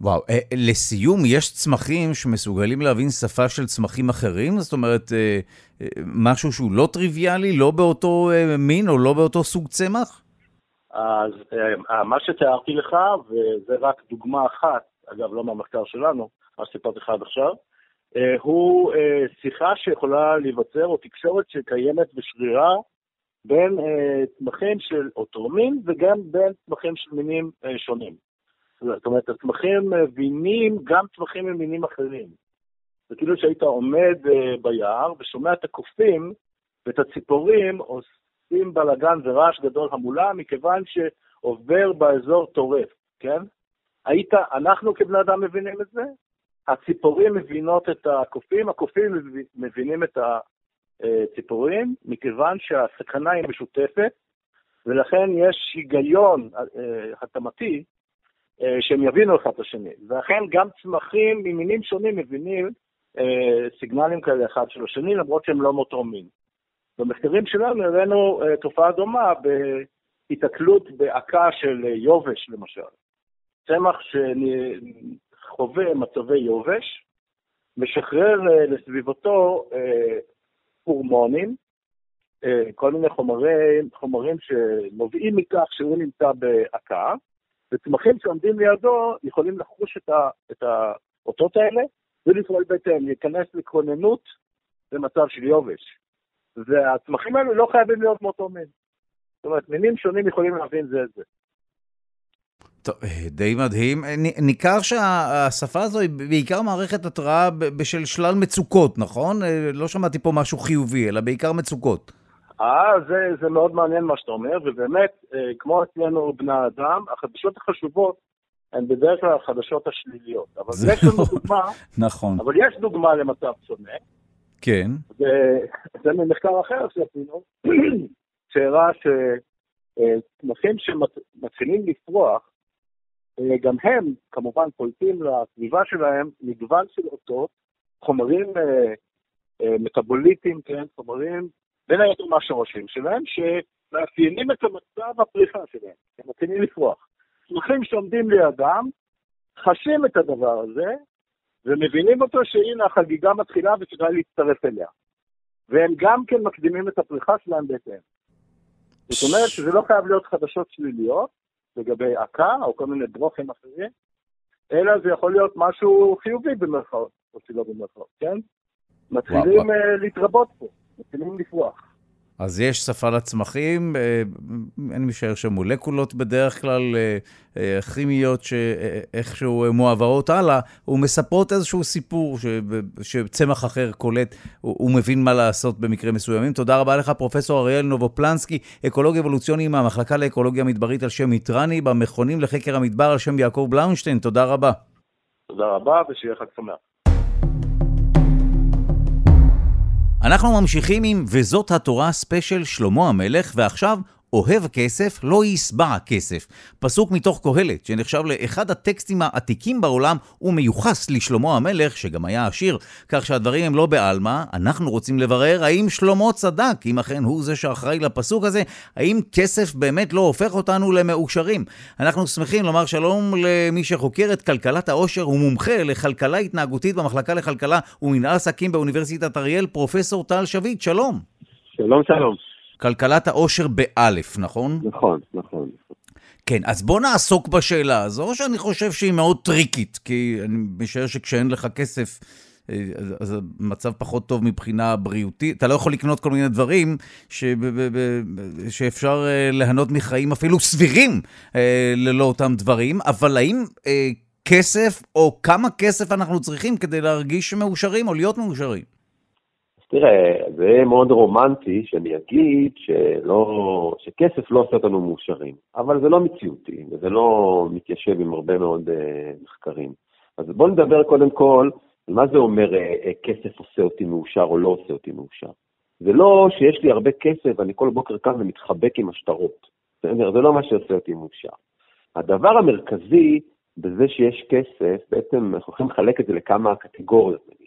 וואו, אה, לסיום, יש צמחים שמסוגלים להבין שפה של צמחים אחרים? זאת אומרת, אה, אה, משהו שהוא לא טריוויאלי, לא באותו אה, מין או לא באותו סוג צמח? אז אה, מה שתיארתי לך, וזה רק דוגמה אחת, אגב, לא מהמחקר שלנו, מה שסיפרתי לך עד עכשיו, אה, הוא אה, שיחה שיכולה להיווצר, או תקשורת שקיימת בשרירה בין אה, צמחים של אותו מין וגם בין צמחים של מינים אה, שונים. זאת אומרת, הצמחים מבינים גם צמחים ממינים אחרים. זה כאילו שהיית עומד אה, ביער ושומע את הקופים ואת הציפורים עושים בלאגן ורעש גדול המולה, מכיוון שעובר באזור טורף, כן? היית, אנחנו כבני אדם מבינים את זה, הציפורים מבינות את הקופים, הקופים מב- מבינים את הציפורים, מכיוון שהסכנה היא משותפת, ולכן יש היגיון אה, התאמתי אה, שהם יבינו אחד את השני. ואכן גם צמחים ממינים שונים מבינים אה, סיגנלים כאלה אחד של השני, למרות שהם לא מאותו מין. במחקרים שלנו הראינו אה, תופעה דומה בהיתקלות בעקה של אה, יובש, למשל. צמח שחווה מצבי יובש, משחרר אה, לסביבתו הורמונים, כל מיני חומרים, חומרים שנובעים מכך שהוא נמצא בעקה, וצמחים שעומדים לידו יכולים לחוש את, ה, את האותות האלה ולפעול בהתאם, להיכנס לכוננות במצב של יובש. והצמחים האלו לא חייבים להיות מאותו מין. זאת אומרת, מינים שונים יכולים להבין זה את זה. טוב, אה, די מדהים. אה, ניכר שהשפה הזו היא בעיקר מערכת התראה בשל שלל מצוקות, נכון? אה, לא שמעתי פה משהו חיובי, אלא בעיקר מצוקות. אה, זה, זה מאוד מעניין מה שאתה אומר, ובאמת, כמו אצלנו בני האדם, החדשות החשובות הן בדרך כלל החדשות השליליות. אבל זהו. יש לנו דוגמה, נכון. אבל יש דוגמה למצב שונה, כן. זה, זה ממחקר אחר שעשינו, שהראה שצמחים שמתחילים לפרוח, גם הם כמובן פולטים לסביבה שלהם מגוון של אותות, חומרים אה, אה, מטאבוליטיים, כן, חומרים, בין היתר מהשורשים שלהם, שמאפיינים את המצב הפריחה שלהם, הם מתחילים לפרוח. צמחים שעומדים לידם, חשים את הדבר הזה, ומבינים אותו שהנה החגיגה מתחילה וכדאי להצטרף אליה. והם גם כן מקדימים את הפריחה שלהם בהתאם. זאת אומרת שזה לא חייב להיות חדשות שליליות לגבי עקה או כל מיני ברוכים אחרים, אלא זה יכול להיות משהו חיובי במרכאות, או שלא במרכאות, כן? מתחילים אה, להתרבות פה, מתחילים לפרוח. אז יש שפה לצמחים, אה, אני משער שמולקולות בדרך כלל אה, אה, כימיות שאיכשהו מועברות הלאה, ומספרות איזשהו סיפור שצמח אחר קולט, הוא מבין מה לעשות במקרים מסוימים. תודה רבה לך, פרופ' אריאל נובופלנסקי, אקולוג אבולוציוני מהמחלקה לאקולוגיה מדברית על שם מיטרני, במכונים לחקר המדבר על שם יעקב בלאושטיין. תודה רבה. תודה רבה, ושיהיה חג שמח. אנחנו ממשיכים עם וזאת התורה ספיישל שלמה המלך, ועכשיו אוהב כסף, לא ישבע כסף. פסוק מתוך קהלת, שנחשב לאחד הטקסטים העתיקים בעולם, ומיוחס לשלמה המלך, שגם היה עשיר, כך שהדברים הם לא בעלמא. אנחנו רוצים לברר האם שלמה צדק, אם אכן הוא זה שאחראי לפסוק הזה, האם כסף באמת לא הופך אותנו למאושרים. אנחנו שמחים לומר שלום למי שחוקר את כלכלת העושר ומומחה לכלכלה התנהגותית במחלקה לכלכלה ומנהל עסקים באוניברסיטת אריאל, פרופסור טל שביט, שלום. שלום, שלום. כלכלת העושר באלף, נכון? נכון, נכון. כן, אז בוא נעסוק בשאלה הזו, שאני חושב שהיא מאוד טריקית, כי אני משער שכשאין לך כסף, אה, אז המצב פחות טוב מבחינה בריאותית. אתה לא יכול לקנות כל מיני דברים ש... שאפשר אה, ליהנות מחיים אפילו סבירים אה, ללא אותם דברים, אבל האם כסף, או כמה כסף אנחנו צריכים כדי להרגיש מאושרים או להיות מאושרים? תראה, זה מאוד רומנטי שאני אגיד שלא, שכסף לא עושה אותנו מאושרים, אבל זה לא מציאותי, וזה לא מתיישב עם הרבה מאוד uh, מחקרים. אז בואו נדבר קודם כל על מה זה אומר uh, uh, כסף עושה אותי מאושר או לא עושה אותי מאושר. זה לא שיש לי הרבה כסף ואני כל בוקר קם ומתחבק עם השטרות. בסדר? זה לא מה שעושה אותי מאושר. הדבר המרכזי בזה שיש כסף, בעצם אנחנו יכולים לחלק את זה לכמה קטגוריות.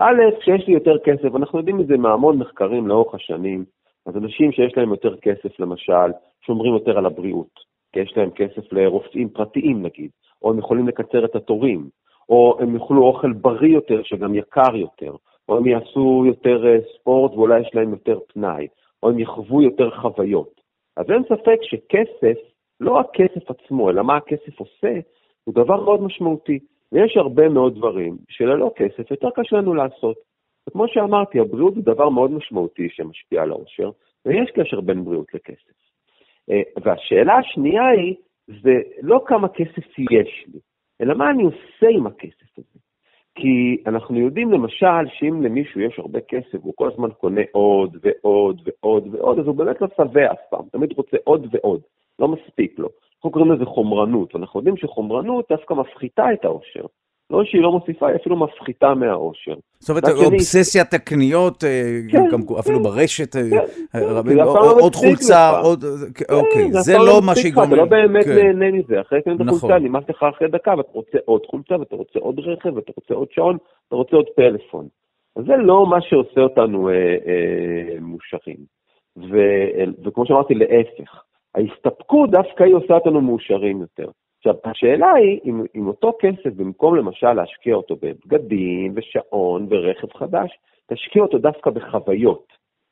א', כשיש לי יותר כסף, אנחנו יודעים את זה מהמון מחקרים לאורך השנים, אז אנשים שיש להם יותר כסף, למשל, שומרים יותר על הבריאות, כי יש להם כסף לרופאים פרטיים נגיד, או הם יכולים לקצר את התורים, או הם יאכלו אוכל בריא יותר, שגם יקר יותר, או הם יעשו יותר אה, ספורט ואולי יש להם יותר פנאי, או הם יחוו יותר חוויות. אז אין ספק שכסף, לא הכסף עצמו, אלא מה הכסף עושה, הוא דבר מאוד משמעותי. ויש הרבה מאוד דברים שללא כסף יותר קשה לנו לעשות. וכמו שאמרתי, הבריאות זה דבר מאוד משמעותי שמשפיע על העושר, ויש קשר בין בריאות לכסף. אה, והשאלה השנייה היא, זה לא כמה כסף יש לי, אלא מה אני עושה עם הכסף הזה. כי אנחנו יודעים למשל שאם למישהו יש הרבה כסף, הוא כל הזמן קונה עוד ועוד ועוד ועוד, אז הוא באמת לא שבע אף פעם, תמיד רוצה עוד ועוד, לא מספיק לו. אנחנו קוראים לזה חומרנות, ואנחנו יודעים שחומרנות דווקא מפחיתה את העושר. לא שהיא לא מוסיפה, היא אפילו מפחיתה מהעושר. זאת אומרת, אובססיית הקניות, אה, כן, אפילו כן, ברשת, אה, כן, עוד חולצה, עוד... אוקיי, זה לא מה שיגרום... אתה לא באמת נהנה מזה, אחרי קנית נכון. חולצה, נמאס לך אחרי דקה, ואתה רוצה עוד חולצה, ואתה רוצה עוד רכב, ואתה רוצה עוד שעון, אתה רוצה עוד פלאפון. זה לא מה שעושה אותנו אה, מאושרים. וכמו שאמרתי, להפך. ההסתפקות דווקא היא עושה אותנו מאושרים יותר. עכשיו, השאלה היא, אם, אם אותו כסף, במקום למשל להשקיע אותו בבגדים ושעון ורכב חדש, תשקיע אותו דווקא בחוויות.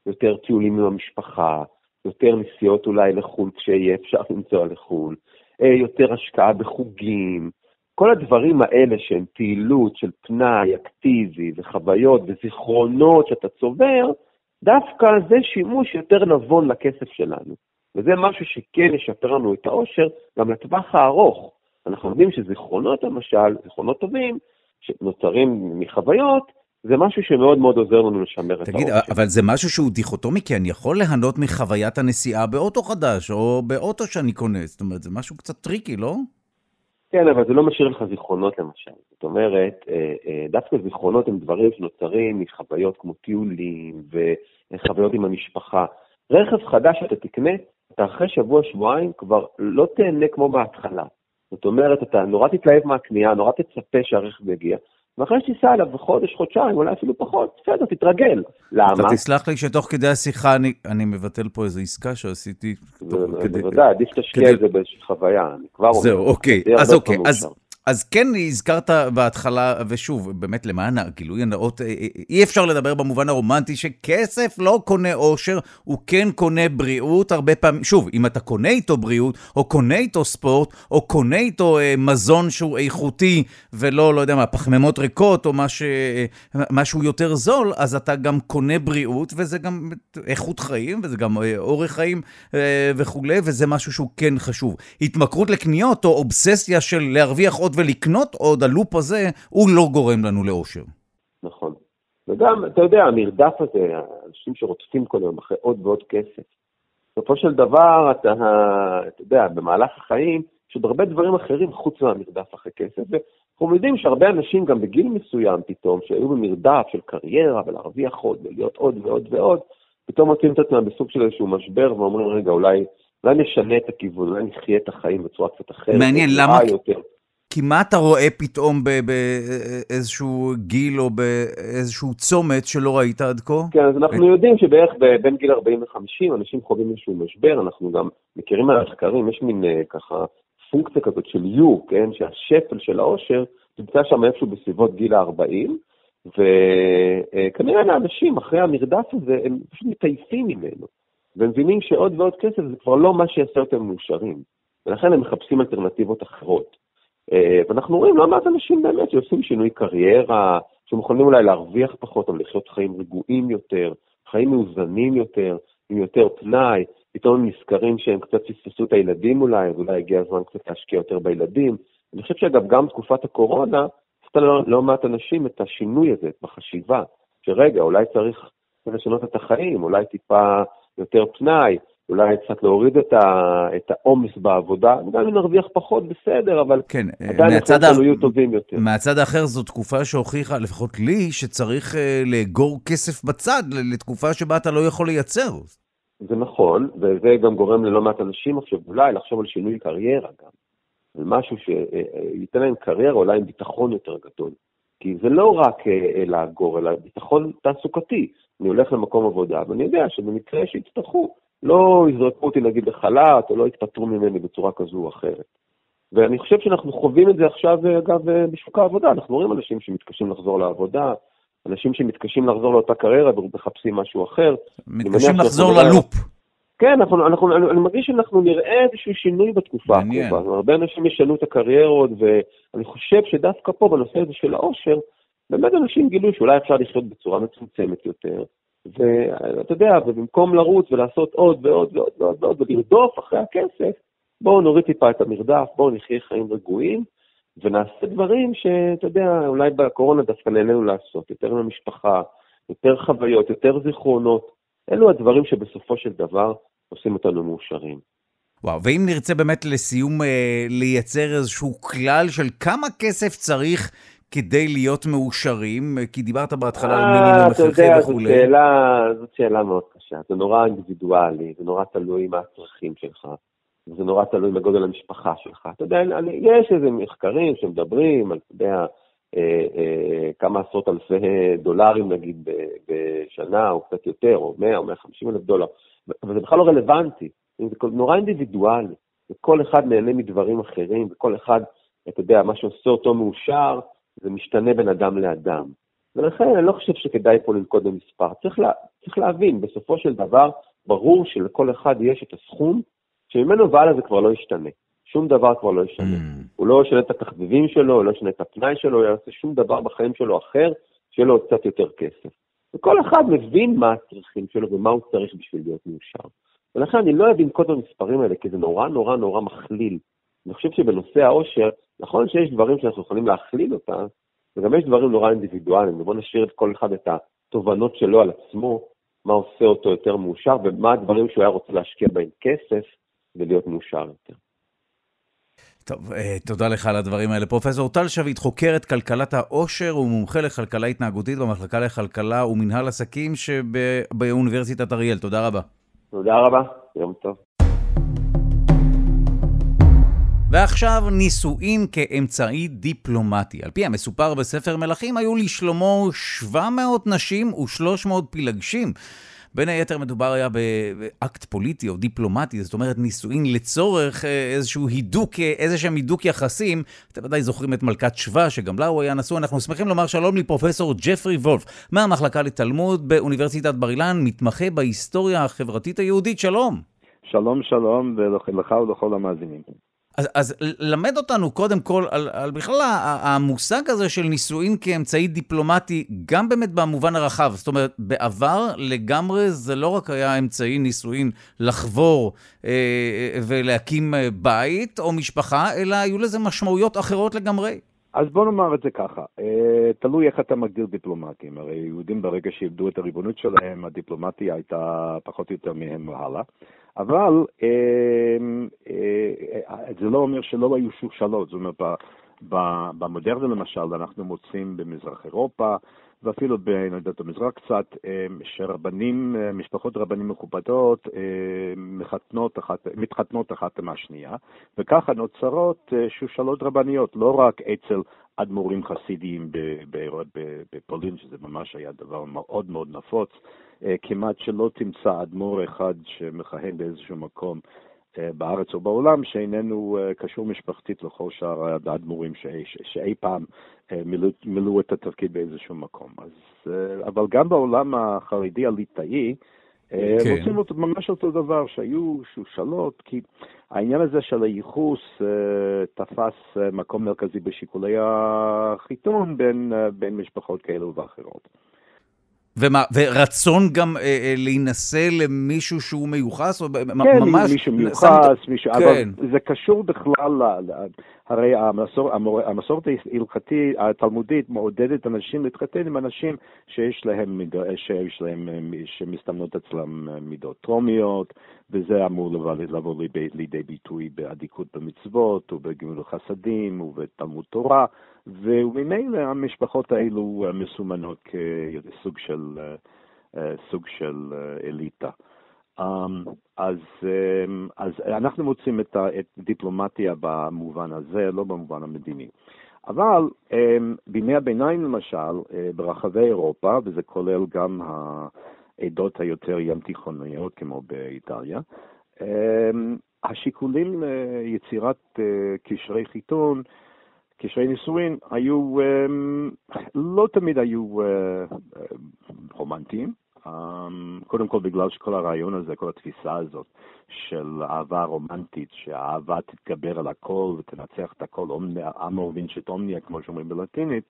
יותר טיולים עם המשפחה, יותר נסיעות אולי לחו"ל כשיהיה אפשר לנסוע לחו"ל, אה, יותר השקעה בחוגים, כל הדברים האלה שהם פעילות של פנאי אקטיבי וחוויות וזיכרונות שאתה צובר, דווקא זה שימוש יותר נבון לכסף שלנו. וזה משהו שכן ישפר לנו את העושר גם לטווח הארוך. אנחנו יודעים שזיכרונות למשל, זיכרונות טובים, שנוצרים מחוויות, זה משהו שמאוד מאוד עוזר לנו לשמר את תגיד, האושר. תגיד, אבל זה משהו שהוא דיכוטומי, כי אני יכול ליהנות מחוויית הנסיעה באוטו חדש, או באוטו שאני קונה, זאת אומרת, זה משהו קצת טריקי, לא? כן, אבל זה לא משאיר לך זיכרונות למשל. זאת אומרת, אה, אה, דווקא זיכרונות הם דברים שנוצרים מחוויות כמו טיולים וחוויות עם המשפחה. רכב חדש שאתה תקנה, אתה אחרי שבוע-שבועיים כבר לא תהנה כמו בהתחלה. זאת אומרת, אתה נורא תתלהב מהקנייה, נורא תצפה שהרכב יגיע, ואחרי שתיסע אליו בחודש, חודשיים, אולי אפילו פחות, בסדר, תתרגל. למה? אתה תסלח לי שתוך כדי השיחה אני, אני מבטל פה איזו עסקה שעשיתי. בוודאי, עדיף שתשקיע את זה באיזושהי חוויה, אני כבר אומר. זהו, אוקיי, אז אוקיי, אז אז כן הזכרת בהתחלה, ושוב, באמת למען הגילוי הנאות, אה, אה, אי אפשר לדבר במובן הרומנטי שכסף לא קונה אושר, הוא כן קונה בריאות הרבה פעמים. שוב, אם אתה קונה איתו בריאות, או קונה איתו ספורט, או קונה איתו אה, מזון שהוא איכותי, ולא, לא יודע מה, פחמימות ריקות, או מש, אה, משהו יותר זול, אז אתה גם קונה בריאות, וזה גם איכות חיים, וזה גם אה, אורך חיים אה, וכולי, וזה משהו שהוא כן חשוב. התמכרות לקניות, או אובססיה של להרוויח עוד ולקנות עוד, הלופ הזה, הוא לא גורם לנו לאושר. נכון. וגם, אתה יודע, המרדף הזה, אנשים שרודפים כל היום אחרי עוד ועוד כסף. בסופו של דבר, אתה, אתה יודע, במהלך החיים, יש עוד הרבה דברים אחרים חוץ מהמרדף אחרי כסף, ואנחנו יודעים שהרבה אנשים גם בגיל מסוים פתאום, שהיו במרדף של קריירה ולהרוויח עוד ולהיות עוד ועוד ועוד, פתאום מוצאים את עצמם בסוג של איזשהו משבר ואומרים, רגע, אולי, אולי נשנה את הכיוון, אולי נחיה את החיים בצורה קצת אחרת. מעניין, למה? יותר. כי מה אתה רואה פתאום באיזשהו גיל או באיזשהו צומת שלא ראית עד כה? כן, אז אנחנו יודעים שבערך בין גיל 40 ל-50 אנשים חווים איזשהו משבר, אנחנו גם מכירים מהמחקרים, יש מין אה, ככה פונקציה כזאת של U, כן, שהשפל של העושר נמצא שם איפשהו בסביבות גיל ה-40, וכנראה לאנשים אחרי המרדף הזה, הם פשוט מטייפים ממנו, ומבינים שעוד ועוד כסף זה כבר לא מה שיעשה אותם מאושרים, ולכן הם מחפשים אלטרנטיבות אחרות. אה, ואנחנו רואים לא מעט אנשים באמת שעושים שינוי קריירה, שמוכנים אולי להרוויח פחות, או לחיות חיים רגועים יותר, חיים מאוזנים יותר, עם יותר פנאי, פתאום הם נזכרים שהם קצת פספסו את הילדים אולי, אז אולי הגיע הזמן קצת להשקיע יותר בילדים. אני חושב שאגב, גם תקופת הקורונה, עשתה לא, לא מעט אנשים את השינוי הזה בחשיבה, שרגע, אולי צריך לשנות את החיים, אולי טיפה יותר פנאי, אולי קצת להוריד את העומס בעבודה, גם אם נרוויח פחות, בסדר, אבל כן, עדיין אנחנו הח... יהיו טובים יותר. מהצד האחר זו תקופה שהוכיחה, לפחות לי, שצריך uh, לאגור כסף בצד לתקופה שבה אתה לא יכול לייצר. זה נכון, וזה גם גורם ללא מעט אנשים עכשיו אולי לחשוב על שינוי קריירה גם. על משהו שייתן להם קריירה אולי עם ביטחון יותר גדול. כי זה לא רק לאגור, אלא ביטחון תעסוקתי. אני הולך למקום עבודה, ואני יודע שבמקרה שיצטרכו, לא יזרקו אותי נגיד לחל"ת, או לא יתפטרו ממני בצורה כזו או אחרת. ואני חושב שאנחנו חווים את זה עכשיו, אגב, בשוק העבודה. אנחנו רואים אנשים שמתקשים לחזור לעבודה, אנשים שמתקשים לחזור לאותה קריירה ומחפשים משהו אחר. מתקשים לחזור ללופ. כן, אנחנו, אנחנו, אני, אני מרגיש שאנחנו נראה איזשהו שינוי בתקופה הקרובה. הרבה אנשים ישנו את הקריירות, ואני חושב שדווקא פה, בנושא הזה של העושר, באמת אנשים גילו שאולי אפשר לחיות בצורה מצומצמת יותר, ואתה יודע, ובמקום לרוץ ולעשות עוד ועוד ועוד ועוד ועוד ולרדוף אחרי הכסף, בואו נוריד טיפה את המרדף, בואו נחיה חיים רגועים, ונעשה דברים שאתה יודע, אולי בקורונה דווקא נהנינו לעשות, יותר עם המשפחה, יותר חוויות, יותר זיכרונות. אלו הדברים שבסופו של דבר עושים אותנו מאושרים. וואו, ואם נרצה באמת לסיום אה, לייצר איזשהו כלל של כמה כסף צריך כדי להיות מאושרים? כי דיברת בהתחלה על מינימום הכרחי וכולי. אתה יודע, זאת שאלה מאוד קשה. זה נורא אינדיבידואלי, זה נורא תלוי מה הצרכים שלך. זה נורא תלוי בגודל המשפחה שלך. אתה יודע, אני, יש איזה מחקרים שמדברים על, אתה יודע, אה, אה, כמה עשרות אלפי דולרים נגיד בשנה, או קצת יותר, או 100 או 150 אלף דולר, אבל זה בכלל לא רלוונטי. זה נורא אינדיבידואלי, וכל אחד נהנה מדברים אחרים, וכל אחד, אתה יודע, מה שעושה אותו מאושר, זה משתנה בין אדם לאדם. ולכן אני לא חושב שכדאי פה לנקוט במספר. צריך, לה, צריך להבין, בסופו של דבר, ברור שלכל אחד יש את הסכום שממנו והלאה זה כבר לא ישתנה. שום דבר כבר לא ישתנה. Mm. הוא לא ישנה את התחביבים שלו, הוא לא ישנה את הפנאי שלו, הוא יעשה שום דבר בחיים שלו אחר, שיהיה לו קצת יותר כסף. וכל אחד מבין מה הצרכים שלו ומה הוא צריך בשביל להיות מאושר. ולכן אני לא אוהב לנקוט במספרים האלה, כי זה נורא נורא נורא מכליל. אני חושב שבנושא העושר, נכון שיש דברים שאנחנו יכולים להכליל אותם, וגם יש דברים נורא אינדיבידואליים, ובואו נשאיר את כל אחד את התובנות שלו על עצמו, מה עושה אותו יותר מאושר, ומה הדברים שהוא היה רוצה להשקיע בהם כסף, ולהיות מאושר יותר. טוב, אה, תודה לך על הדברים האלה. פרופסור טל שביט, חוקרת כלכלת העושר ומומחה לכלכלה התנהגותית במחלקה לכלכלה ומנהל עסקים שבאוניברסיטת אריאל. תודה רבה. תודה רבה, יום טוב. ועכשיו נישואין כאמצעי דיפלומטי. על פי המסופר בספר מלכים, היו לשלמה 700 נשים ו-300 פילגשים. בין היתר מדובר היה באקט פוליטי או דיפלומטי, זאת אומרת נישואין לצורך איזשהו הידוק, איזה שהם הידוק יחסים. אתם ודאי זוכרים את מלכת שבא, שגם לה הוא היה נשוא. אנחנו שמחים לומר שלום לפרופסור ג'פרי וולף, מהמחלקה לתלמוד באוניברסיטת בר אילן, מתמחה בהיסטוריה החברתית היהודית. שלום. שלום, שלום, ולך ולכל המאזינים. אז, אז למד אותנו קודם כל על, על בכלל המושג הזה של נישואין כאמצעי דיפלומטי, גם באמת במובן הרחב. זאת אומרת, בעבר לגמרי זה לא רק היה אמצעי נישואין לחבור אה, ולהקים בית או משפחה, אלא היו לזה משמעויות אחרות לגמרי. אז בוא נאמר את זה ככה, אה, תלוי איך אתה מגדיר דיפלומטים. הרי יהודים ברגע שאיבדו את הריבונות שלהם, הדיפלומטיה הייתה פחות או יותר מהם והלאה. אבל אה, אה, זה לא אומר שלא היו שושלות, זאת אומרת, במודרנה למשל, אנחנו מוצאים במזרח אירופה, ואפילו בנדות המזרח קצת, אה, שרבנים, משפחות רבנים מכובדות מחתנות אחת, מתחתנות אחת עם השנייה, וככה נוצרות שושלות רבניות, לא רק אצל אדמו"רים חסידיים בפולין, שזה ממש היה דבר מאוד מאוד נפוץ, אה, כמעט שלא תמצא אדמו"ר אחד שמכהן באיזשהו מקום אה, בארץ או בעולם שאיננו אה, קשור משפחתית לכל שאר האדמו"רים שאי פעם מילאו, מילאו את התפקיד באיזשהו מקום. אז, אבל גם בעולם החרדי הליטאי, כן. רוצים אותו ממש אותו דבר, שהיו שושלות, כי העניין הזה של הייחוס תפס מקום מרכזי בשיקולי החיתון בין, בין משפחות כאלו ואחרות. ומה, ורצון גם אה, אה, להינשא למישהו שהוא מיוחס? או כן, ממש... מישהו מיוחס, שמת... מישהו... כן. אבל זה קשור בכלל, ל... הרי המסור, המור, המסורת ההלכתית, התלמודית, מעודדת אנשים להתחתן עם אנשים שיש להם, מיד, שיש להם, שמסתמנות אצלם מידות טרומיות, וזה אמור לבוא, לבוא לידי, לידי ביטוי באדיקות במצוות, ובגמילות חסדים, ובתלמוד תורה. וממילא המשפחות האלו מסומנות כסוג של, אה, סוג של אה, אליטה. אמ, אז, אמ, אז אנחנו מוצאים את הדיפלומטיה במובן הזה, לא במובן המדיני. אבל אמ, בימי הביניים למשל, אה, ברחבי אירופה, וזה כולל גם העדות היותר ים תיכוניות כמו באיטליה, השיקולים ליצירת קשרי חיתון קשרי נישואין היו, אמ, לא תמיד היו אה, רומנטיים. אמ, קודם כל בגלל שכל הרעיון הזה, כל התפיסה הזאת של אהבה רומנטית, שהאהבה תתגבר על הכל ותנצח את הכל, אמור וינצ'ט אומניה, כמו שאומרים בלטינית,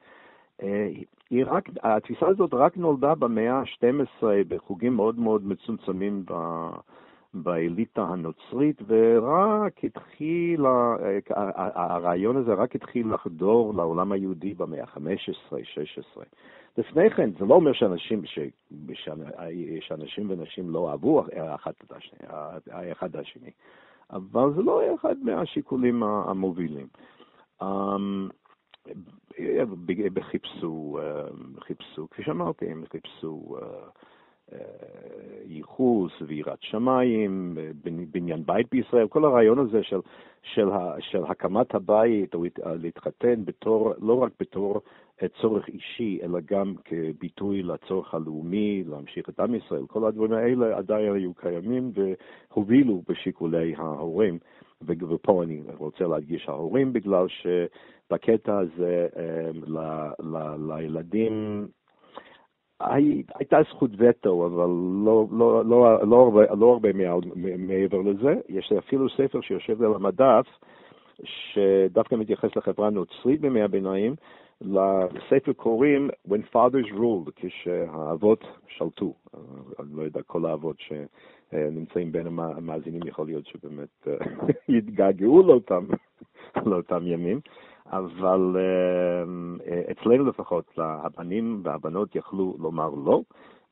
אה, היא רק, התפיסה הזאת רק נולדה במאה ה-12 בחוגים מאוד מאוד מצומצמים. באליטה הנוצרית, ורק התחיל, הרעיון הזה רק התחיל לחדור לעולם היהודי במאה ה-15-16. לפני כן, זה לא אומר שאנשים, ש, שאנשים ונשים לא אהבו אחד את השני, האחד השני, אבל זה לא אחד מהשיקולים המובילים. אמ, חיפשו, חיפשו, כפי שאמרתי, הם חיפשו ייחוס ויראת שמיים, בניין בית בישראל, כל הרעיון הזה של, של, של הקמת הבית או להתחתן בתור, לא רק בתור צורך אישי, אלא גם כביטוי לצורך הלאומי, להמשיך את עם ישראל, כל הדברים האלה עדיין היו קיימים והובילו בשיקולי ההורים. ופה אני רוצה להדגיש ההורים, בגלל שבקטע הזה לילדים הייתה זכות וטו, אבל לא, לא, לא, לא הרבה, לא הרבה מעבר לזה. יש אפילו ספר שיושב על המדף, שדווקא מתייחס לחברה הנוצרית בימי הביניים. לספר קוראים When Fathers Ruled, כשהאבות שלטו. אני לא יודע, כל האבות שנמצאים בין המאזינים, יכול להיות שבאמת יתגעגעו לאותם, לאותם ימים. אבל אה, אצלנו לפחות, הבנים והבנות יכלו לומר לא,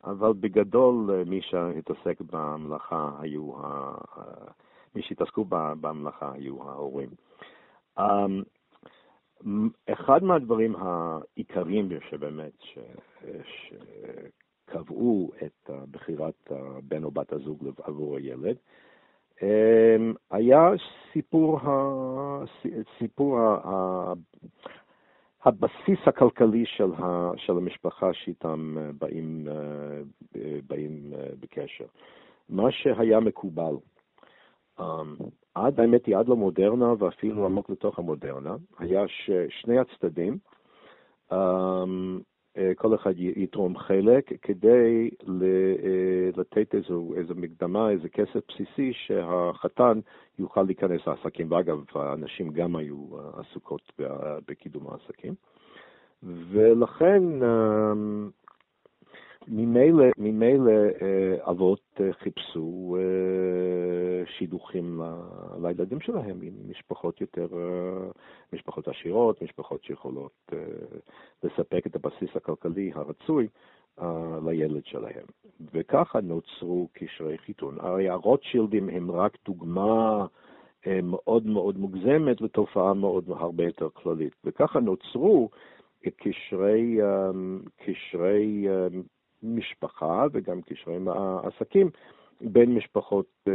אבל בגדול אה, מי שהתעסק במלאכה היו, מי שהתעסקו במלאכה היו ההורים. אמ, אחד מהדברים העיקריים שבאמת, שקבעו את בחירת בן או בת הזוג עבור הילד, אמ, היה סיפור, ה... סיפור ה... הבסיס הכלכלי של, ה, של המשפחה שאיתם באים, באים בקשר. מה שהיה מקובל, עד, האמת היא, עד למודרנה ואפילו עמוק לתוך המודרנה, היה ששני הצדדים, אה, כל אחד יתרום חלק כדי אה, לתת איזו, איזו מקדמה, איזה כסף בסיסי שהחתן יוכל להיכנס לעסקים. ואגב, הנשים גם היו אה, עסוקות בקידום העסקים. ולכן ממילא, ממילא אבות חיפשו שידוכים לילדים שלהם עם משפחות יותר, משפחות עשירות, משפחות שיכולות לספק את הבסיס הכלכלי הרצוי לילד שלהם. וככה נוצרו קשרי חיתון. הרי הרוטשילדים הם רק דוגמה מאוד מאוד מוגזמת לתופעה מאוד הרבה יותר כללית. וככה נוצרו קשרי, קשרי משפחה וגם קשרי עסקים בין משפחות uh,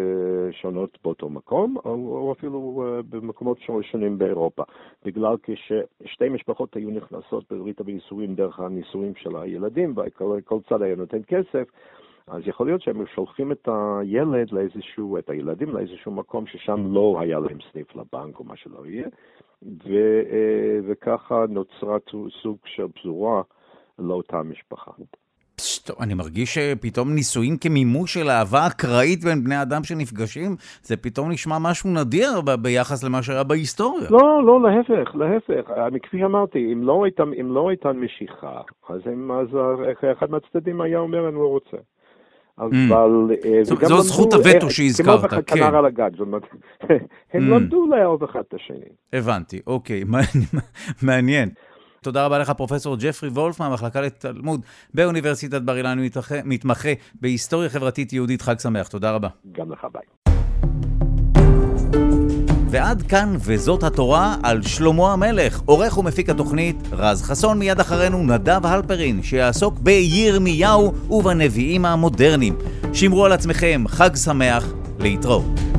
שונות באותו מקום, או, או אפילו uh, במקומות שונים באירופה. בגלל כששתי משפחות היו נכנסות בברית הנישואים דרך הנישואים של הילדים, וכל צד היה נותן כסף, אז יכול להיות שהם שולחים את הילד לאיזשהו, את הילדים לאיזשהו מקום ששם לא היה להם סניף לבנק או מה שלא יהיה, ו, uh, וככה נוצרה סוג של פזורה לאותה משפחה. טוב, אני מרגיש שפתאום נישואים כמימוש של אהבה אקראית בין בני אדם שנפגשים, זה פתאום נשמע משהו נדיר ב- ביחס למה שהיה בהיסטוריה. לא, לא, להפך, להפך. כפי שאמרתי, אם לא הייתה, אם לא הייתה משיכה, אז, הם, אז אחד מהצדדים היה אומר, אני לא רוצה. אבל... אה, זו זכות הווטו שהזכרת, כן. כמו בחתנר על הגג, זאת אומרת, הם למדו לאהוב אחד את השני. הבנתי, אוקיי, מעניין. תודה רבה לך, פרופסור ג'פרי וולף מהמחלקה לתלמוד באוניברסיטת בר אילן, מתמחה בהיסטוריה חברתית יהודית. חג שמח, תודה רבה. גם לך, ביי. ועד כאן וזאת התורה על שלמה המלך. עורך ומפיק התוכנית רז חסון, מיד אחרינו נדב הלפרין, שיעסוק בירמיהו ובנביאים המודרניים. שמרו על עצמכם, חג שמח, להתראות.